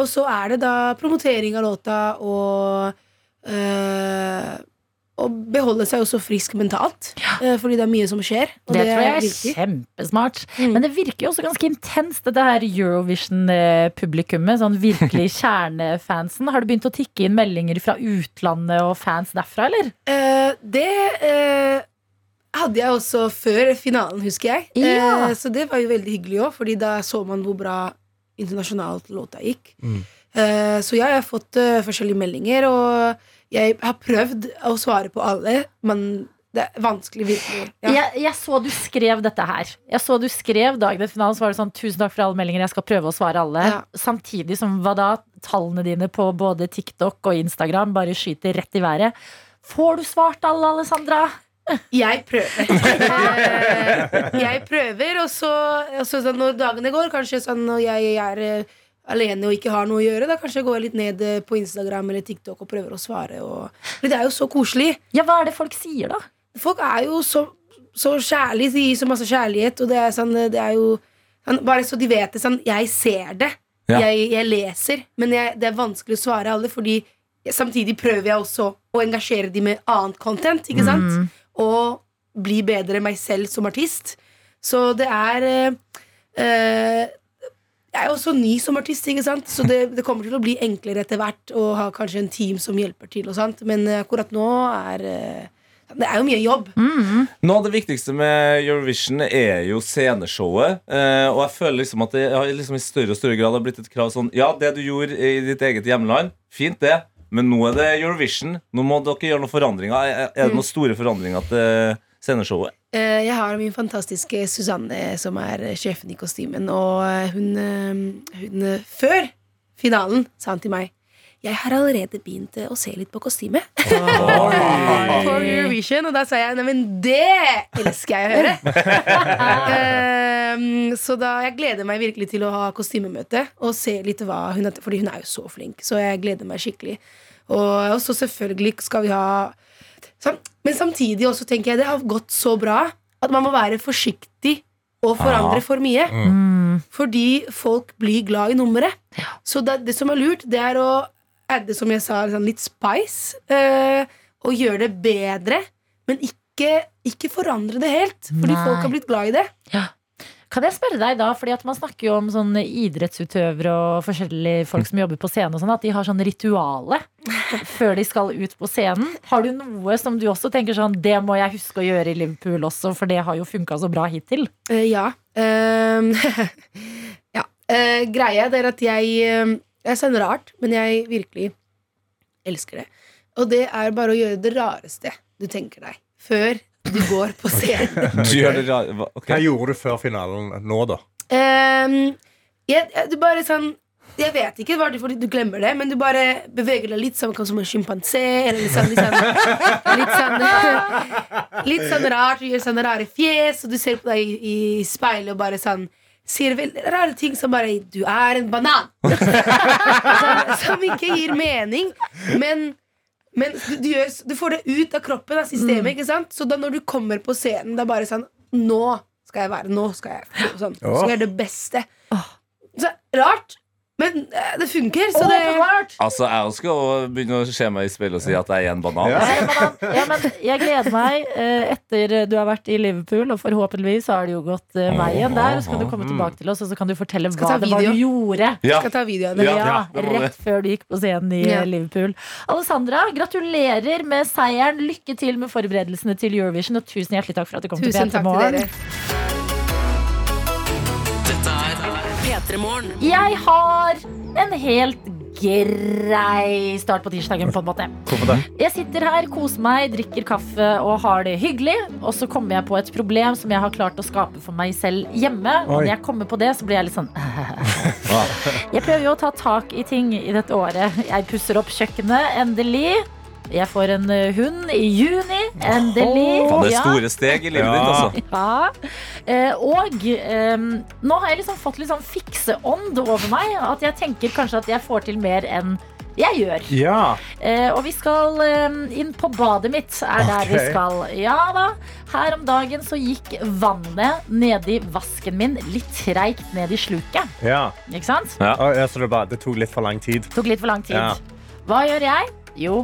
og så er det da promotering av låta og eh, Å beholde seg også frisk mentalt. Ja. fordi det er mye som skjer. Og det, tror jeg er viktig. kjempesmart. Mm. Men det virker jo også ganske intenst, dette her Eurovision-publikummet. Sånn virkelig kjernefansen. Har det begynt å tikke inn meldinger fra utlandet og fans derfra, eller? Eh, det eh, hadde jeg også før finalen, husker jeg. Ja. Eh, så det var jo veldig hyggelig òg, Fordi da så man hvor bra internasjonalt låta gikk. Mm. Eh, så ja, jeg har fått eh, forskjellige meldinger, og jeg har prøvd å svare på alle, men det er vanskelig virkelig. Ja. Jeg, jeg så du skrev dette her. Jeg så du skrev dagen etter finalen, så var det sånn Tusen takk for alle meldinger, jeg skal prøve å svare alle. Ja. Samtidig som hva da tallene dine på både TikTok og Instagram bare skyter rett i været. Får du svart alle, Alessandra? Jeg prøver. Jeg prøver, og så, og så sånn, når dagene går, kanskje sånn når jeg er alene og ikke har noe å gjøre, da kanskje jeg går litt ned eh, på Instagram eller TikTok og prøver å svare. Og, det er jo så koselig. Ja, hva er det folk sier, da? Folk er jo så, så kjærlige, de gir så masse kjærlighet, og det er sånn Det er jo sånn, Bare så de vet det, sånn Jeg ser det. Ja. Jeg, jeg leser, men jeg, det er vanskelig å svare alle, fordi samtidig prøver jeg også å engasjere de med annet content, ikke sant? Og bli bedre meg selv som artist. Så det er eh, eh, Jeg er også ny som artist, ikke sant? så det, det kommer til å bli enklere etter hvert å ha kanskje en team som hjelper til. og sånt Men eh, akkurat nå er eh, Det er jo mye jobb. Noe av det viktigste med Eurovision er jo sceneshowet. Eh, og jeg føler liksom at det har liksom i større og større grad har blitt et krav sånn Ja, det du gjorde i ditt eget hjemland, fint det, men nå er det Eurovision. Nå må dere gjøre noen forandringer. Er, er det noen store forandringer til sceneshowet? showet? Jeg har min fantastiske Susanne, som er eh, sjefen i kostymen. Og eh, hun, eh, hun eh, Før finalen sa hun til meg jeg har allerede begynt eh, å se litt på kostyme. For Eurovision. Og da sa jeg neimen, det elsker jeg å høre. Ehm, så da jeg gleder meg virkelig til å ha kostymemøte og se litt hva hun Fordi hun er jo så flink, så jeg gleder meg skikkelig. Og, og så selvfølgelig skal vi ha Men samtidig også tenker jeg det har gått så bra at man må være forsiktig og forandre for mye. Fordi folk blir glad i nummeret. Så det, det som er lurt, det er å adde, som jeg sa, sånn litt spice. Øh, og gjøre det bedre, men ikke, ikke forandre det helt. Fordi Nei. folk har blitt glad i det. Kan jeg spørre deg da, fordi at Man snakker jo om sånne idrettsutøvere og forskjellige folk som jobber på scenen, og sånn, at de har sånn rituale før de skal ut på scenen. Har du noe som du også tenker sånn Det må jeg huske å gjøre i Liverpool også, for det har jo funka så bra hittil? Uh, ja. Uh, ja. Uh, greia er at jeg eh, Jeg er sånn rart, men jeg virkelig elsker det. Og det er bare å gjøre det rareste du tenker deg, før du går på scenen. okay. okay. hva- gjorde du før finalen nå, da? Um, jeg, jeg, du bare sånn Jeg vet ikke hva det fordi du glemmer det, men du bare beveger deg litt som, som en sjimpansé. Eller litt sånn, litt sånn, litt sånn Litt sånn rart. Du gjør sånne rare fjes, og du ser på deg i, i speilet og bare sånn Sier veldig rare ting som bare 'Du er en banan'. som, som ikke gir mening. Men, men du, du, gjør, du får det ut av kroppen, av systemet. Ikke sant? Så da når du kommer på scenen, det er bare sånn Nå skal jeg være Nå skal jeg sånn, skal jeg gjøre det beste. Så rart, Men eh, det funker, så det Åpenbart! Altså, Jeg skal begynne å se meg i speilet og si at jeg er en banan. Ja. Jeg banan. Ja, men jeg gleder meg eh, etter du har vært i Liverpool, og forhåpentligvis har det jo gått eh, veien der. Så kan du komme tilbake til oss, og så kan du fortelle hva det var du gjorde. Ja. skal ta videoen. Ja, det det. Rett før du gikk på scenen i Ja. eh, Liverpool. Alessandra, gratulerer med seieren. Lykke til med forberedelsene til Eurovision, og tusen hjertelig takk for at du kom Tusen til takk til P3 Morgen. Jeg har en helt grei start på tirsdagen, på en måte. Jeg sitter her, koser meg, drikker kaffe og har det hyggelig. Og så kommer jeg på et problem som jeg har klart å skape for meg selv hjemme. Og når jeg kommer på det, så blir jeg litt sånn Jeg prøver jo å ta tak i ting i dette året. Jeg pusser opp kjøkkenet, endelig. Jeg får en eh, hund i juni, endelig. Faen, det er store steg i livet Ja. ditt, altså. Ja. Eh, og eh, nå har jeg liksom fått litt sånn fikseånd over meg. At jeg tenker kanskje at jeg får til mer enn jeg gjør. Ja. Eh, og vi skal eh, inn på badet mitt, er der vi skal. Ja da. Her om dagen så gikk vannet nedi vasken min litt treigt ned i sluket. ja. Ikke sant? Ja så det, bare, det tok litt for lang tid. Tok litt for lang tid. Ja. Hva gjør jeg? Jo,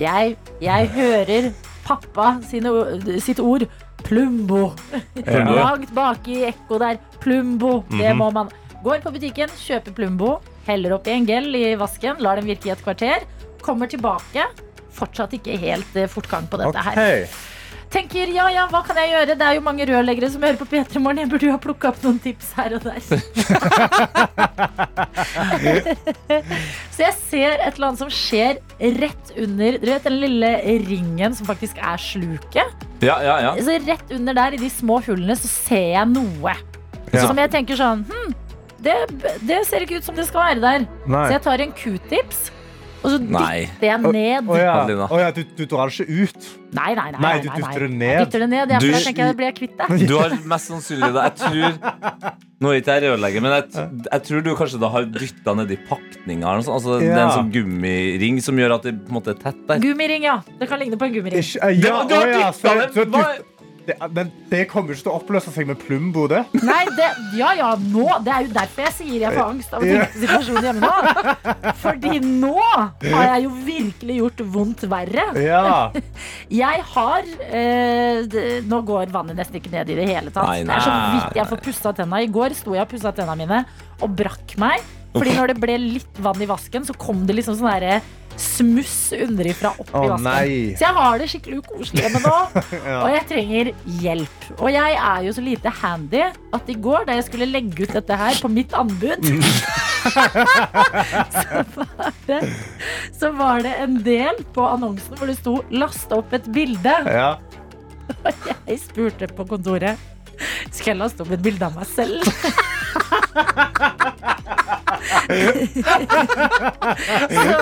jeg, jeg hører pappa sine, sitt ord. Plumbo. Langt bak i ekko der. Plumbo. Det må man. Går på butikken, kjøper Plumbo, heller oppi en gel i vasken, lar den virke i et kvarter. Kommer tilbake. Fortsatt ikke helt eh, fortgang på dette her. Tenker ja, ja, hva kan jeg gjøre? Det er jo mange rørleggere som hører på P3 Morgen. Jeg burde jo ha plukka opp noen tips her og der. Så jeg ser et eller annet som skjer rett under Dere vet den lille ringen som faktisk er sluket? Ja, ja, ja. Så rett under der, i de små hullene, så ser jeg noe. Ja. Som jeg tenker sånn Hm, det, det ser ikke ut som det skal være der. Nei. Så jeg tar en q-tips, og så Nei. dytter jeg ned. Å ja. Adelina. Å ja, du, du drar det ikke ut? Nei, nei, nei. Nei, du dytter det ned. Jeg dytter det ned, ja, for Du- jeg tenker jeg blir jeg kvitt det. Du har mest sannsynlig det. Jeg tror Nå er ikke jeg rørlegger, men jeg, jeg tror du kanskje da har dytta nedi pakninga. Altså, ja. Det er en sånn gummiring som gjør at det på en måte er tett der. Gummiring, ja. Det kan ligne på en gummiring. Ikke, ja, Du har å ja, dyttet så, det. det, det kommer ikke til å oppløse seg med Plumbo, det. Nei, det, ja ja, nå. Det er jo derfor jeg sier jeg får angst av å tenke på situasjonen hjemme nå. Fordi nå har jeg jo virkelig gjort vondt verre. Ja. Jeg har eh, Nå går vannet nesten ikke ned i det hele tatt. Nei, Det er så vidt jeg får pussa tenna. I går sto jeg og pussa tenna mine og brakk meg. Fordi når det ble litt vann i vasken, så kom det liksom sånn derre smuss underifra opp oh, i vasken. nei. Så jeg har det skikkelig ukoselig hjemme nå. Og jeg trenger hjelp. Og jeg er jo så lite handy at i går, da jeg skulle legge ut dette her på mitt anbud så, var det, så var det en del på annonsen hvor det sto 'last opp et bilde'. ja. Jeg spurte på kontoret skal jeg laste opp et bilde av meg selv. Så,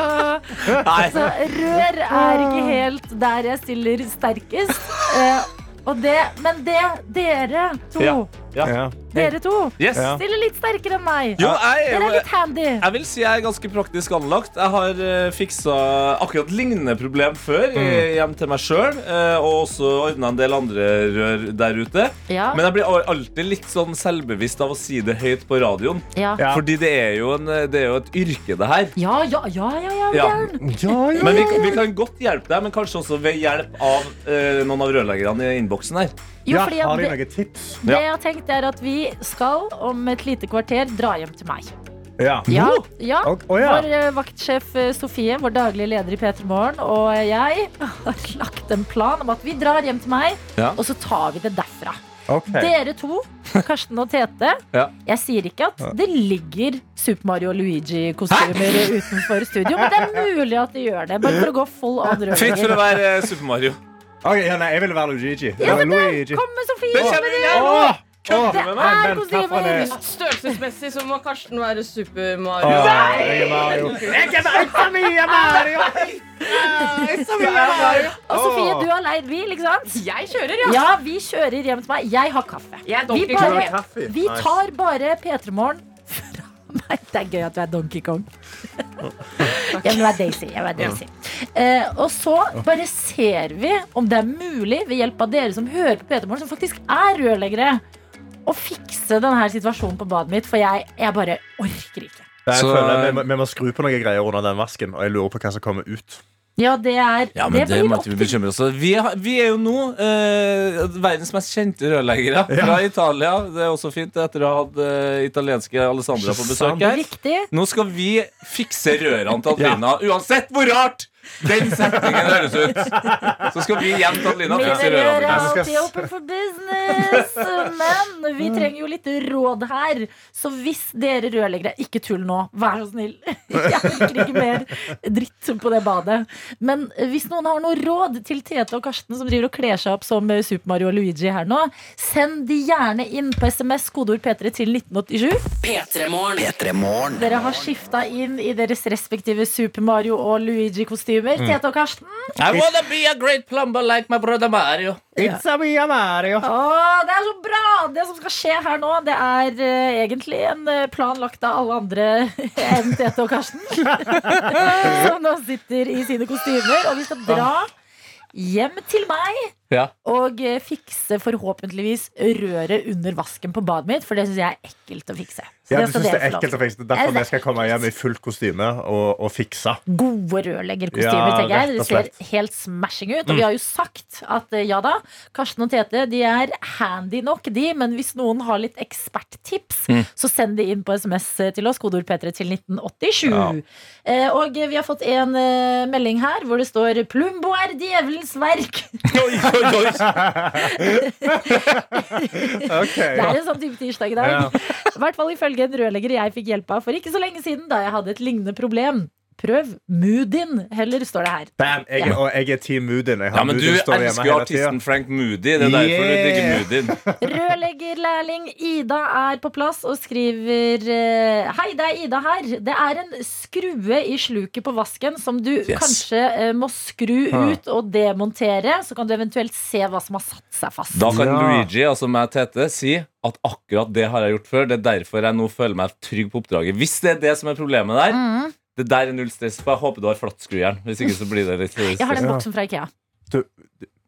så rør er ikke helt der jeg stiller sterkest. Eh, og det, men det, dere to, Ja. Dere to Yes. Ja. stiller litt sterkere enn meg. Jo, jeg er Dere er litt handy. Jeg vil si jeg er ganske praktisk anlagt. Jeg har uh, fiksa akkurat lignende problem før mm. hjem til meg sjøl. og også ordna en del andre rør der ute. Ja, Men jeg blir alltid litt sånn selvbevisst av å si det høyt på radioen. ja. Ja. Fordi det er, jo en, det er jo et yrke, det her. Ja, ja, ja, ja, ja, Ja. Jørn. Ja, ja. Men vi, vi kan godt hjelpe deg, men kanskje også ved hjelp av uh, noen av rørleggerne i innboksen her. Jo, ja, fordi har de det, noen tips? det jeg har tenkt er at vi skal om et lite kvarter dra hjem til meg. Ja. Ja, ja. Vår eh, vaktsjef eh, Sofie, vår daglige leder i P3 Morgen, og jeg har lagt en plan om at vi drar hjem til meg, Ja. og så tar vi det derfra. Okay. Dere to, Karsten og Tete, Ja. jeg sier ikke at det ligger Super Mario og Luigi-kostymer utenfor studio, men det er mulig at de gjør det. Bare for å gå full on Fritt for å være Super Mario. Ok, ja, nei, jeg ville være Luigi. Ja, men Luigi. Kom med Sofie! Det Kom med det! Åh, åh, Det men er vent, kostymer! er? Størrelsesmessig så må Karsten være Super Mario. Åh, jeg er Mario. Jeg er Mario. Mario. Og Sofie, du har leid bil, ikke sant? Jeg kjører, ja. Ja, vi kjører hjem til meg. Jeg har kaffe. Jeg Vi, bare, vi tar bare P3 Morgen meg. Det er gøy at du er Donkey Kong. Jeg vil være Daisy. Jeg vil være Daisy. Eh, og så bare ser vi om det er mulig, ved hjelp av dere som hører på P3 Morgen, som faktisk er rørleggere, å fikse denne situasjonen på badet mitt, for jeg, jeg bare orker ikke. Jeg Så- føler vi, må, vi må skru på noen greier under den vasken, og jeg lurer på hva som kommer ut. Ja, det er Ja, men det, det må ikke vi bekymre oss for. Vi, har- vi er jo nå eh, verdens mest kjente rørleggere fra Italia. Det er også fint etter å ha hatt eh, italienske Alessandra på besøk her. Riktig. Nå skal vi fikse rørene til Adelina, uansett hvor rart den setningen høres ut. Så skal vi hjem til Adelina og Mine fikse rør er alltid open for business. Men vi trenger jo litt råd her. Så hvis dere rørleggere Ikke tull nå, vær så snill. Jeg orker ikke mer dritt på det badet. Men hvis noen har noe råd til Tete og Karsten, som driver og kler seg opp som Super Mario og Luigi her nå, send de gjerne inn på SMS kodeord P3 til 1987. P3morgen. P3 Morgen. Dere har skifta inn i deres respektive Super Mario og Luigi-kostymer. Tete og Karsten. I wanna be a great plumber like my brother Mario. It's a mia Mario. Åh, det er så bra! Det som skal skje her nå, det er eh, egentlig en eh, plan lagt av alle andre enn Tete og Karsten. som nå sitter i sine kostymer. Og vi skal dra hjem til meg Ja. og eh, fikse forhåpentligvis røret under vasken på badet mitt, for det syns jeg er ekkelt å fikse. Ja, du syns det er ekkelt å fikse. Det er Derfor Jeg skal komme hjem i fullt kostyme og, og fikse. Gode rørleggerkostymer, tenker jeg. Det ser helt smashing ut. Og vi har jo sagt at eh, ja da, Karsten og Tete de er handy nok, de. Men hvis noen har litt eksperttips, så send de inn på SMS til oss. Kodeord P3 til 1987. Ja. Eh, og vi har fått en eh, melding her hvor det står 'Plumbo er djevelens verk'. Oi, oi, oi. Ok. Det er en sånn type tirsdag i dag. I hvert fall ifølge en rørlegger jeg fikk hjelp av for ikke så lenge siden, da jeg hadde et lignende problem. Prøv Moodin heller, står det her. Bam, jeg, er- og jeg er Team Moodin. Ja, men du Moodin du elsker jo artisten Frank Moody. Det er derfor du digger Moodin. Rørleggerlærling Ida er på plass og skriver eh, Hei, det er Ida her. Det er en skrue i sluket på vasken som du Yes. kanskje eh, må skru ut og demontere. Så kan du eventuelt se hva som har satt seg fast. Da kan Ja. Luigi, altså meg Tete, si at akkurat det har jeg gjort før. Det er derfor jeg nå føler meg trygg på oppdraget. Hvis det er det som er problemet der, Mm. Det der er null stress. For jeg håper du har flattskrujern. Hvis ikke så blir det litt Jeg har den Ja. boksen fra Ikea.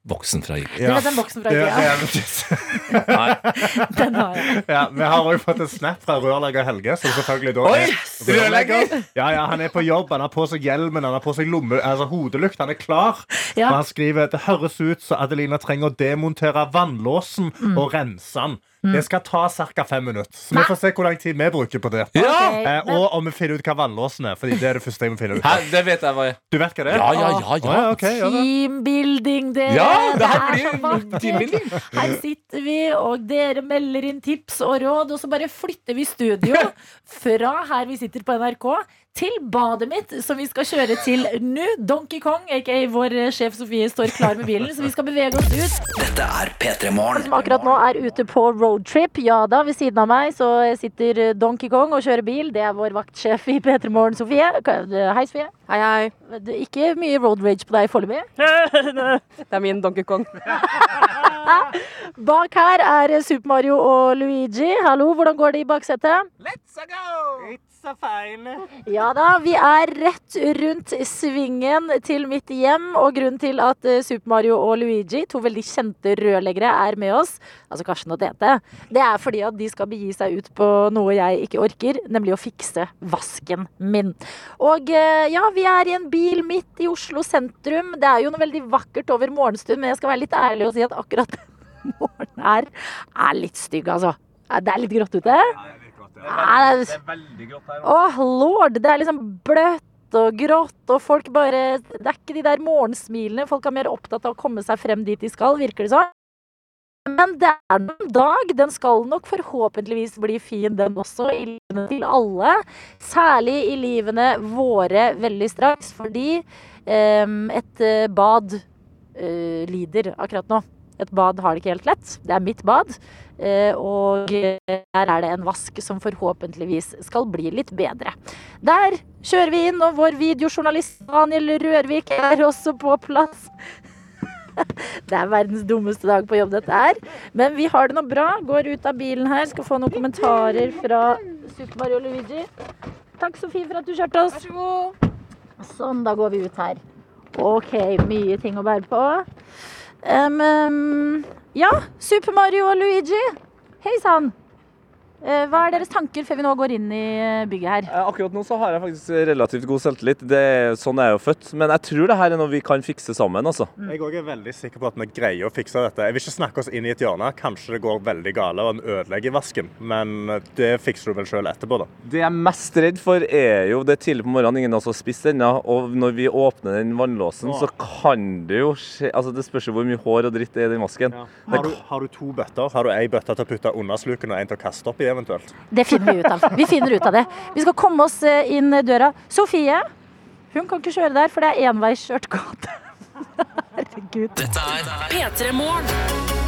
Voksen fra Ikea. Du vet den boksen fra Ikea? Ja, Den har jeg. Ja, vi har òg fått en snap fra rørlegger Helge. Som selvfølgelig da Oi, er rørlegger! Ja, ja, Han er på jobb, han har på seg hjelmen, han har på seg lomme, altså hodelykt. Han er klar. Ja. Og han skriver det høres ut som Adelina trenger å demontere vannlåsen Mm. og rense den. Det skal ta ca. fem minutter. Så vi får se hvor lang tid vi bruker på det. Ja! Okay, Eh, og om vi finner ut hva vannlåsen er. Fordi det er det første jeg må finne ut. Hæ, det vet jeg hva jeg Du vet hva det er? Ja, ja, ja. Ja. Ah, okay, ja. Teambuilding, dere. Ja, det her er blir så vakkert. teambuilding. Her sitter vi, og dere melder inn tips og råd, og så bare flytter vi studio fra her vi sitter på NRK, til badet mitt, som vi skal kjøre til nå. Donkey Kong, aka vår sjef Sofie, står klar med bilen, så vi skal bevege oss ut. Dette er P3 Morgen. Som akkurat nå er ute på roadtrip. Ja da, ved siden av meg så sitter Donkey Kong og kjører bil. Det er vår vaktsjef i P3 Morgen, Sofie. Hei, Sofie. Hei, hei. Det er Ikke mye road rage på deg foreløpig. Det er min Donkey Kong. Bak her er Super Mario og Luigi. Hallo, hvordan går det i baksetet? Ja da, vi er rett rundt svingen til mitt hjem. Og grunnen til at eh, Super Mario og Luigi, to veldig kjente rørleggere, er med oss, altså Karsten og Tete, det er fordi at de skal begi seg ut på noe jeg ikke orker, nemlig å fikse vasken min. Og eh, ja, vi er i en bil midt i Oslo sentrum. Det er jo noe veldig vakkert over morgenstund, men jeg skal være litt ærlig og si at akkurat morgenen her er litt stygg, altså. Det er litt grått ute. Ja, det er veldig grått her. Åh, lord! Det er liksom bløtt og grått, og folk bare Det er ikke de der morgensmilene. Folk er mer opptatt av å komme seg frem dit de skal, virker det sånn. Men det er noen dag. Den skal nok forhåpentligvis bli fin, den også, i livene til alle. Særlig i livene våre veldig straks, fordi um, et eh, bad uh, lider akkurat nå. Et bad har det ikke helt lett. Det er mitt bad. Eh, og der er det en vask som forhåpentligvis skal bli litt bedre. Der kjører vi inn, og vår videojournalist Daniel Rørvik er også på plass. Det er verdens dummeste dag på jobb, dette her. Men vi har det nå bra. Går ut av bilen her. Skal få noen kommentarer fra Super Mario Luigi. Takk, Sofie, for at du kjørte oss. Vær så god. Sånn, da går vi ut her. Ok, mye ting å bære på. Um, ja, Super Mario og Luigi. Hei sann. Eh, Hva er deres tanker før vi nå går inn i eh, bygget her? Eh, Akkurat nå så har jeg faktisk relativt god selvtillit. Det er sånn jeg er jo født. Men jeg tror det her er noe vi kan fikse sammen. altså. Jeg også er veldig sikker på at vi greier å fikse dette. Jeg vil ikke snakke oss inn i et hjørne. Kanskje det går veldig gale og en ødelegger vasken, men det fikser du vel sjøl etterpå, da. Det jeg er mest redd for, er jo det er tidlig på morgenen, ingen av oss har spist ennå. Og når vi åpner den vannlåsen, så kan det jo skje Altså Det spørs jo hvor mye hår og dritt det er i den vasken. Har, du, har du to bøtter? Har du ei bøtte til å putte under sluken og en til å kaste oppi, eventuelt? Det finner vi ut av. Vi finner ut av det. Vi skal komme oss eh, inn døra. Sofie, hun kan ikke kjøre der, for det er enveiskjørt gate. Herregud. Dette er P3 Morgen.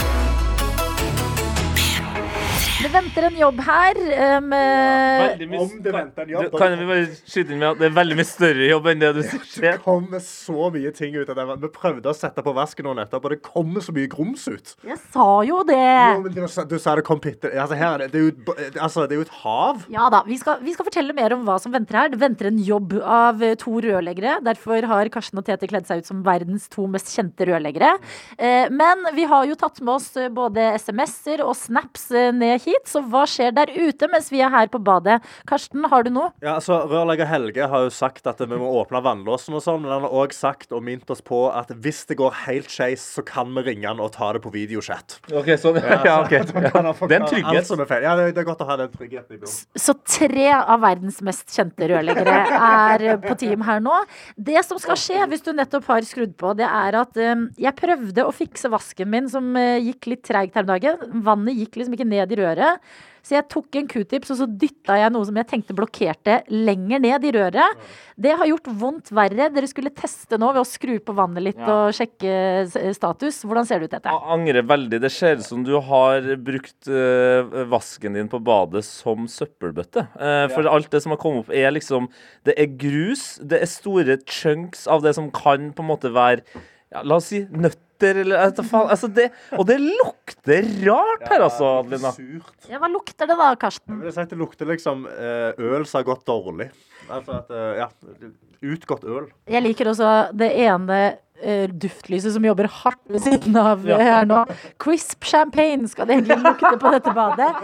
Det venter en jobb her. Um, eh, Om det venter en jobb, kan vi bare skyte inn med at det er veldig mye større jobb enn det du Det kommer så mye ting ut av det. Vi prøvde å sette på vasken nå nettopp, og det kommer så mye grums ut. jeg sa jo det. Jo, men du, sa- det kom bitte altså, her, er det, er jo, altså, det er jo et hav. Ja da, vi skal, vi skal fortelle mer om hva som venter her. Det venter en jobb av eh, to rørleggere. Derfor har Karsten og Tete kledd seg ut som verdens to mest kjente rørleggere. Eh, Men vi har jo tatt med oss både SMS-er og snaps ned ned hit, så hva skjer der ute mens vi er her på badet? Karsten, har du noe? Ja, altså, Rørlegger Helge har jo sagt at vi må åpne vannlåsen og sånn, men han har òg sagt og minnet oss på at hvis det går helt skeis, så kan vi ringe han og ta det på videochat. Ok, sånn, ja, ja, okay. Den han en forklare alt trygghet. som feil. Ja, det, er godt å ha den tryggheten i bunnen. Så tre av verdens mest kjente rørleggere er på team her nå. Det som skal skje hvis du nettopp har skrudd på, det er at eh, jeg prøvde å fikse vasken min som eh, gikk litt treigt her om dagen. Vannet gikk liksom ikke ned i røret. Så jeg tok en q-tips og så dytta jeg noe som jeg tenkte blokkerte lenger ned i røret. Det har gjort vondt verre. Dere skulle teste nå ved å skru på vannet litt Ja. og sjekke status. Hvordan ser det ut, dette? Jeg angrer veldig. Det ser ut som du har brukt eh, vasken din på badet som søppelbøtte. Eh, for alt det som har kommet opp, er liksom Det er grus. Det er store chunks av det som kan på en måte være ja, La oss si nøtter, eller vet faen. Altså det, Og det lukter rart her, altså, Adelina. Surt. Ja, hva lukter det da, Karsten? Jeg vil si at det lukter liksom eh, øl som har gått dårlig. Altså at, eh, ja, Utgått øl. Jeg liker også det ene eh, duftlyset som jobber hardt ved siden av eh, her nå. Crisp champagne skal det egentlig lukte på dette badet.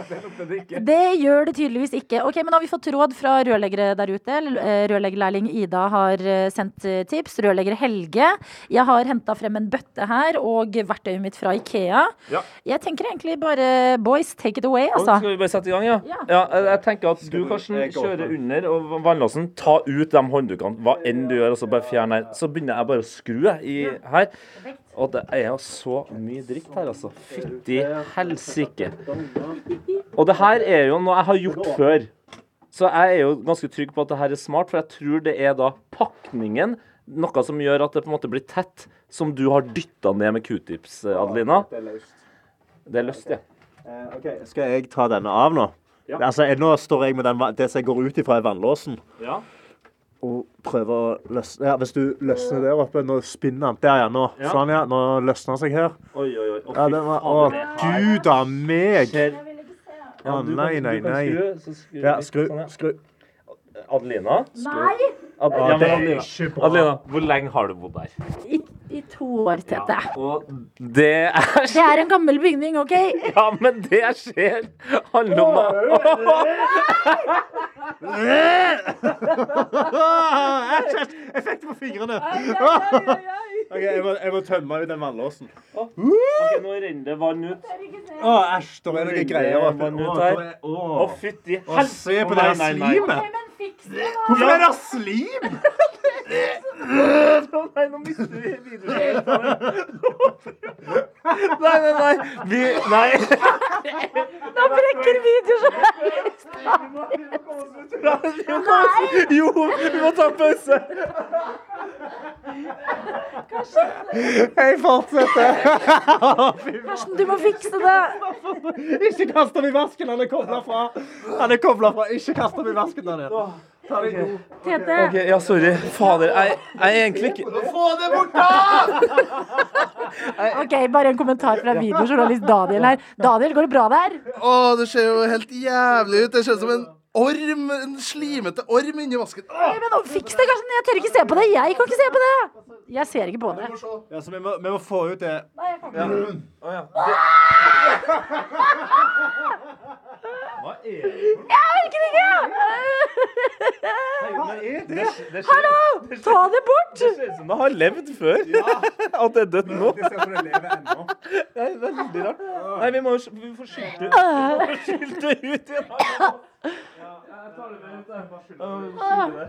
Det det gjør det tydeligvis ikke. Ok, men Har vi fått råd fra rørleggere der ute? Eller, eh, Rørleggerlærling Ida har sendt tips. Rørlegger Helge. Jeg har henta frem en bøtte her og verktøyet mitt fra Ikea. Ja. Jeg tenker egentlig bare boys, take it away, altså. Skal vi bare sette i gang, ja? Ja. jeg, jeg tenker at du, Karsten, kjører under og vannlåsen. Ta ut de hånddukene, hva enn du gjør, og så bare fjern her. Så begynner jeg bare å skru jeg, i, her. Og det er jo så mye dritt her, altså. Fytti helsike. Og det her er jo noe jeg har gjort før. Så jeg er jo ganske trygg på at det her er smart, for jeg tror det er da pakningen, noe som gjør at det på en måte blir tett, som du har dytta ned med q-tips, Adelina. Det er løst. Det er ja. Eh, ok, Skal jeg ta denne av nå? Altså, Nå står jeg med den, det som jeg går ut ifra, er vannlåsen. ja. Og prøver å løsne ja, Hvis du løsner der oppe Nå spinner han. Der, ja. Nå, Ja. sånn, ja. Nå løsner han seg her. Oi, oi, oi. Å, Ja, den var, å, gud a meg! Å, nei, nei, nei. skru, Ja, skru. sånn, ja. skru. Adelina? Nei! Ad Ja, ja, det er ikke bra. Adelina, hvor lenge har du bodd der? I, to år, Tete. Og det er Det er en gammel bygning, OK? Ja, men det skjer handler om Æsj, æsj! Det på fingrene. Ok, jeg må, jeg må tømme ut den vannlåsen. Ok, nå renner det vann ut. Å, æsj, da er noen greier oppi. Vann ut Å, er- å. Å, fytti Å, se på det her Nei, nei, nei. slimet. Hvorfor er det slim? Nei, nå mister vi videoen. Nei, nei, nei. Vi Nei. Da brekker videoen Jo, vi må ta en pause. Jeg fortsetter. Karsten, du må fikse det. Ikke kast dem i vasken. Han er kobla fra. Han er koblet fra. Ikke kast dem i vasken, Daniel. Ta det. Tete. Ok, ja, sorry. Fader, jeg, jeg er egentlig ikke Få det bort, da! Ok, Bare en kommentar fra videojournalist Daniel her. Daniel, går det bra der? Å, det ser jo helt jævlig ut. Det ser ut som en orm, en slimete orm inni vasken. Åh! Men Fiks det, Karsten. Jeg tør ikke se på det. Jeg kan ikke se på det. Jeg ser ikke på det. Ja, så vi må, vi må få ut det. Å, ja. Det- Hva er det? Jeg orker ikke! Hva er det? det Hallo! Ta det bort! Det ser ut som det har levd før. At det er dødt nå. Det ser ut som det lever ennå. Det er veldig rart. Nei, vi må jo vi får skylt vi må skylt det ut igjen.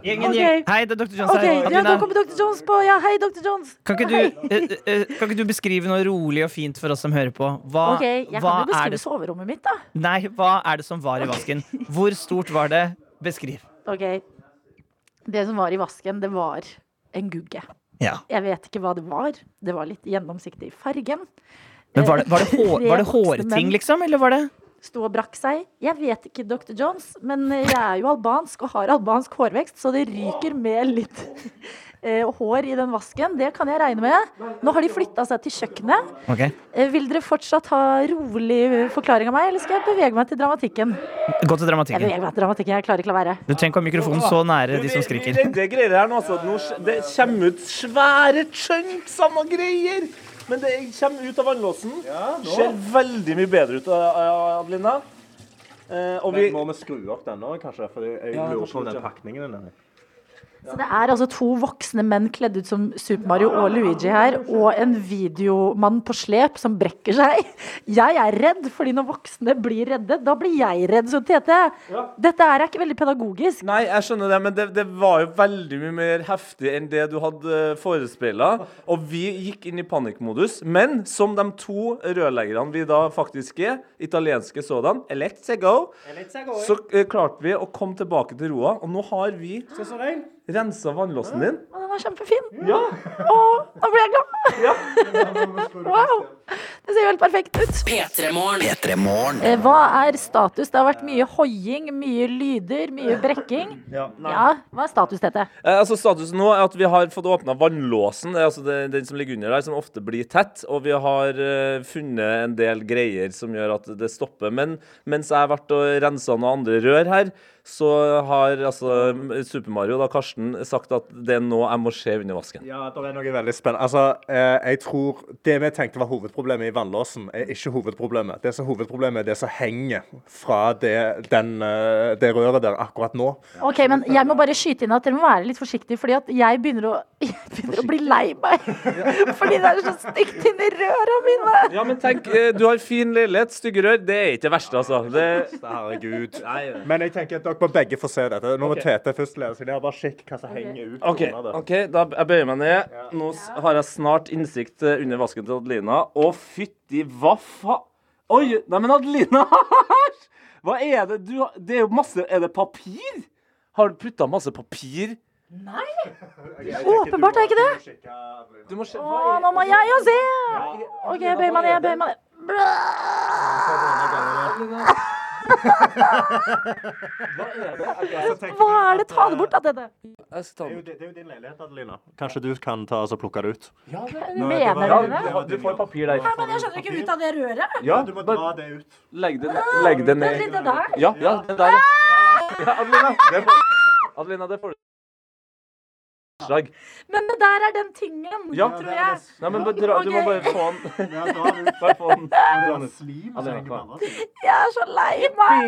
Gjengen, Ok. gjeng. Hei, det er Dr. Jones Okay, her. ja, Nå kommer Dr. Jones på. Ja, hei, Dr. Jones. kan, ikke du, uh, uh, kan ikke du beskrive noe rolig og fint for oss som hører på? Hva, okay, Jeg hva kan jo er beskrive det soverommet mitt, da. Nei, hva er det som var i vasken? Hvor stort var det? Beskriv. Ok, Det som var i vasken, det var en gugge. Ja. Jeg vet ikke hva det var. Det var litt gjennomsiktig i fargen. Men var det, var det, hår, var det hårting, liksom? Eller var det Sto og brakk seg. Jeg vet ikke, Dr. Jones, men jeg er jo albansk og har albansk hårvekst, så det ryker med litt eh, hår i den vasken. Det kan jeg regne med. Nå har de flytta seg til kjøkkenet. Okay. Eh, Vil dere fortsatt ha rolig forklaring av meg, eller skal jeg bevege meg til dramatikken? Gå til Jeg dramatikken. beveger meg til dramatikken, jeg klarer ikke la være. Du trenger ikke ha mikrofonen så nære de som skriker. Det, det, greier her nå, altså. Det kommer ut svære chunks av greier. Men det kommer ut av vannlåsen. Ser veldig mye bedre ut, eh, Adelina. Eh, og vi Må vi skru opp den nå, kanskje? For jeg lurer på om den pakningen er nede. Så det er altså to voksne menn kledd ut som Super Mario og Luigi her, og en videomann på slep som brekker seg. Jeg er redd, fordi når voksne blir redde, da blir jeg redd. Så Tete, dette er ikke veldig pedagogisk. Nei, jeg skjønner det, men det, det var jo veldig mye mer heftig enn det du hadde forespeila. Og vi gikk inn i panikkmodus. Men som de to rørleggerne vi da faktisk er, italienske sådan, let's go, så eh, klarte vi å komme tilbake til roa. Og nå har vi rensa vannlåsen din. Å, den er kjempefin. Ja. Og nå blir jeg glad. Wow. Det ser jo helt perfekt ut. P3morgen. P3morgen. Eh, Hva er status? Det har vært mye hoiing, mye lyder, mye brekking. Ja, hva er status, Tete? Eh, altså Statusen nå er at vi har fått åpna vannlåsen, det er altså det, den som ligger under der, som ofte blir tett. Og vi har uh, funnet en del greier som gjør at det stopper. Men mens jeg har vært og rensa noen andre rør her, så har altså Super Mario, da Karsten, sagt at det er nå jeg må se under vasken. Ja, det er noe veldig spennende. Altså, eh, jeg tror Det vi tenkte var hovedproblemet i vannlåsen, er ikke hovedproblemet. Det som er hovedproblemet, er det som henger fra det, den, eh, det røret der akkurat nå. Ok, men jeg må bare skyte inn at dere må være litt forsiktige, fordi at jeg begynner å, jeg begynner å bli lei meg. Fordi det er så stygt inni røra mine. Ja, men tenk, eh, du har fin leilighet, stygge rør. Det er ikke det verste, altså. Det, Herregud. Men jeg tenker at dere må begge få se dette. Nå må okay. Tete først lære seg ned. Bare sjekk hva som henger ut okay. under det. ok, da jeg bøyer meg ned. Nå har jeg snart innsikt eh, under vasken til Adelina. Å, fytti hva fa... Oi! Nei, men Adelina! Hva er det du har Det er jo masse Er det papir? Har du putta masse papir? Nei! Åpenbart er ikke det. Du må sjekke Å, nå må jeg jo se. Ok, jeg bøyer meg ned, jeg bøyer meg ned. Hva er det? Ta det bort, da, Tete. Skal ta Det er, jo, det er jo din leilighet, Adelina. Kanskje du kan ta og plukke det ut? Mener Ja, dere du, det? Var, du får papir der. Nei, men jeg skjønner ikke ut av det røret. Ja, Du må dra det ut. legg det, legg det Det ned. det der. Ja, ja, det der. Ja, Adelina, det får, Adelina, det får du. Slag. Men det der er den tingen, Ja. tror jeg. Nei, men bare dra, du må bare få den. Det. Bare få den. Siden. Jeg er så lei meg.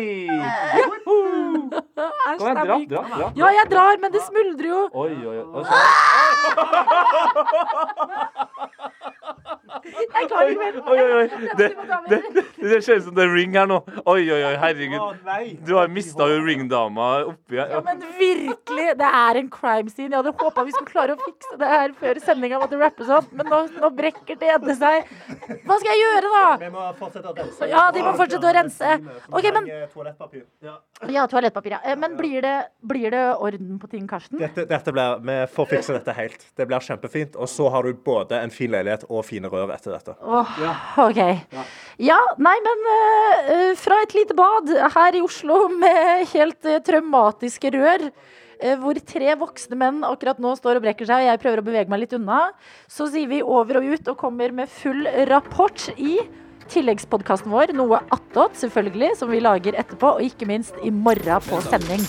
Kom igjen, dra, dra, dra. Ja, jeg drar, men det smuldrer jo. Oi, oi, oi. Jeg klarer ikke mer. Oi, oi, oi. Det, det, det ser ut som det er ring her nå. Oi, oi, oi, herregud. Du har mista jo ringdama oppi her. Ja, men virkelig, det er en crime scene. Jeg hadde håpa vi skulle klare å fikse det her før sendinga måtte rappes opp, men nå, nå brekker Tete seg. Hva skal jeg gjøre, da? Vi må fortsette å rense. Ja, de må fortsette å rense. Ok, men Ja, toalettpapir, ja. Eh, Men blir det, blir det orden på ting, Karsten? Dette, dette blir, vi får fikse dette helt. Det blir kjempefint. Og så har du både en fin leilighet og fine rør etter dette. Åh, OK. Ja, nei, men eh, eh, fra et lite bad her i Oslo med helt uh, traumatiske rør. eh, Hvor tre voksne menn akkurat nå står og brekker seg, og jeg prøver å bevege meg litt unna. Så sier vi over og ut og kommer med full rapport i tilleggspodkasten vår. Noe attåt, selvfølgelig, som vi lager etterpå, og ikke minst i morgen på sending.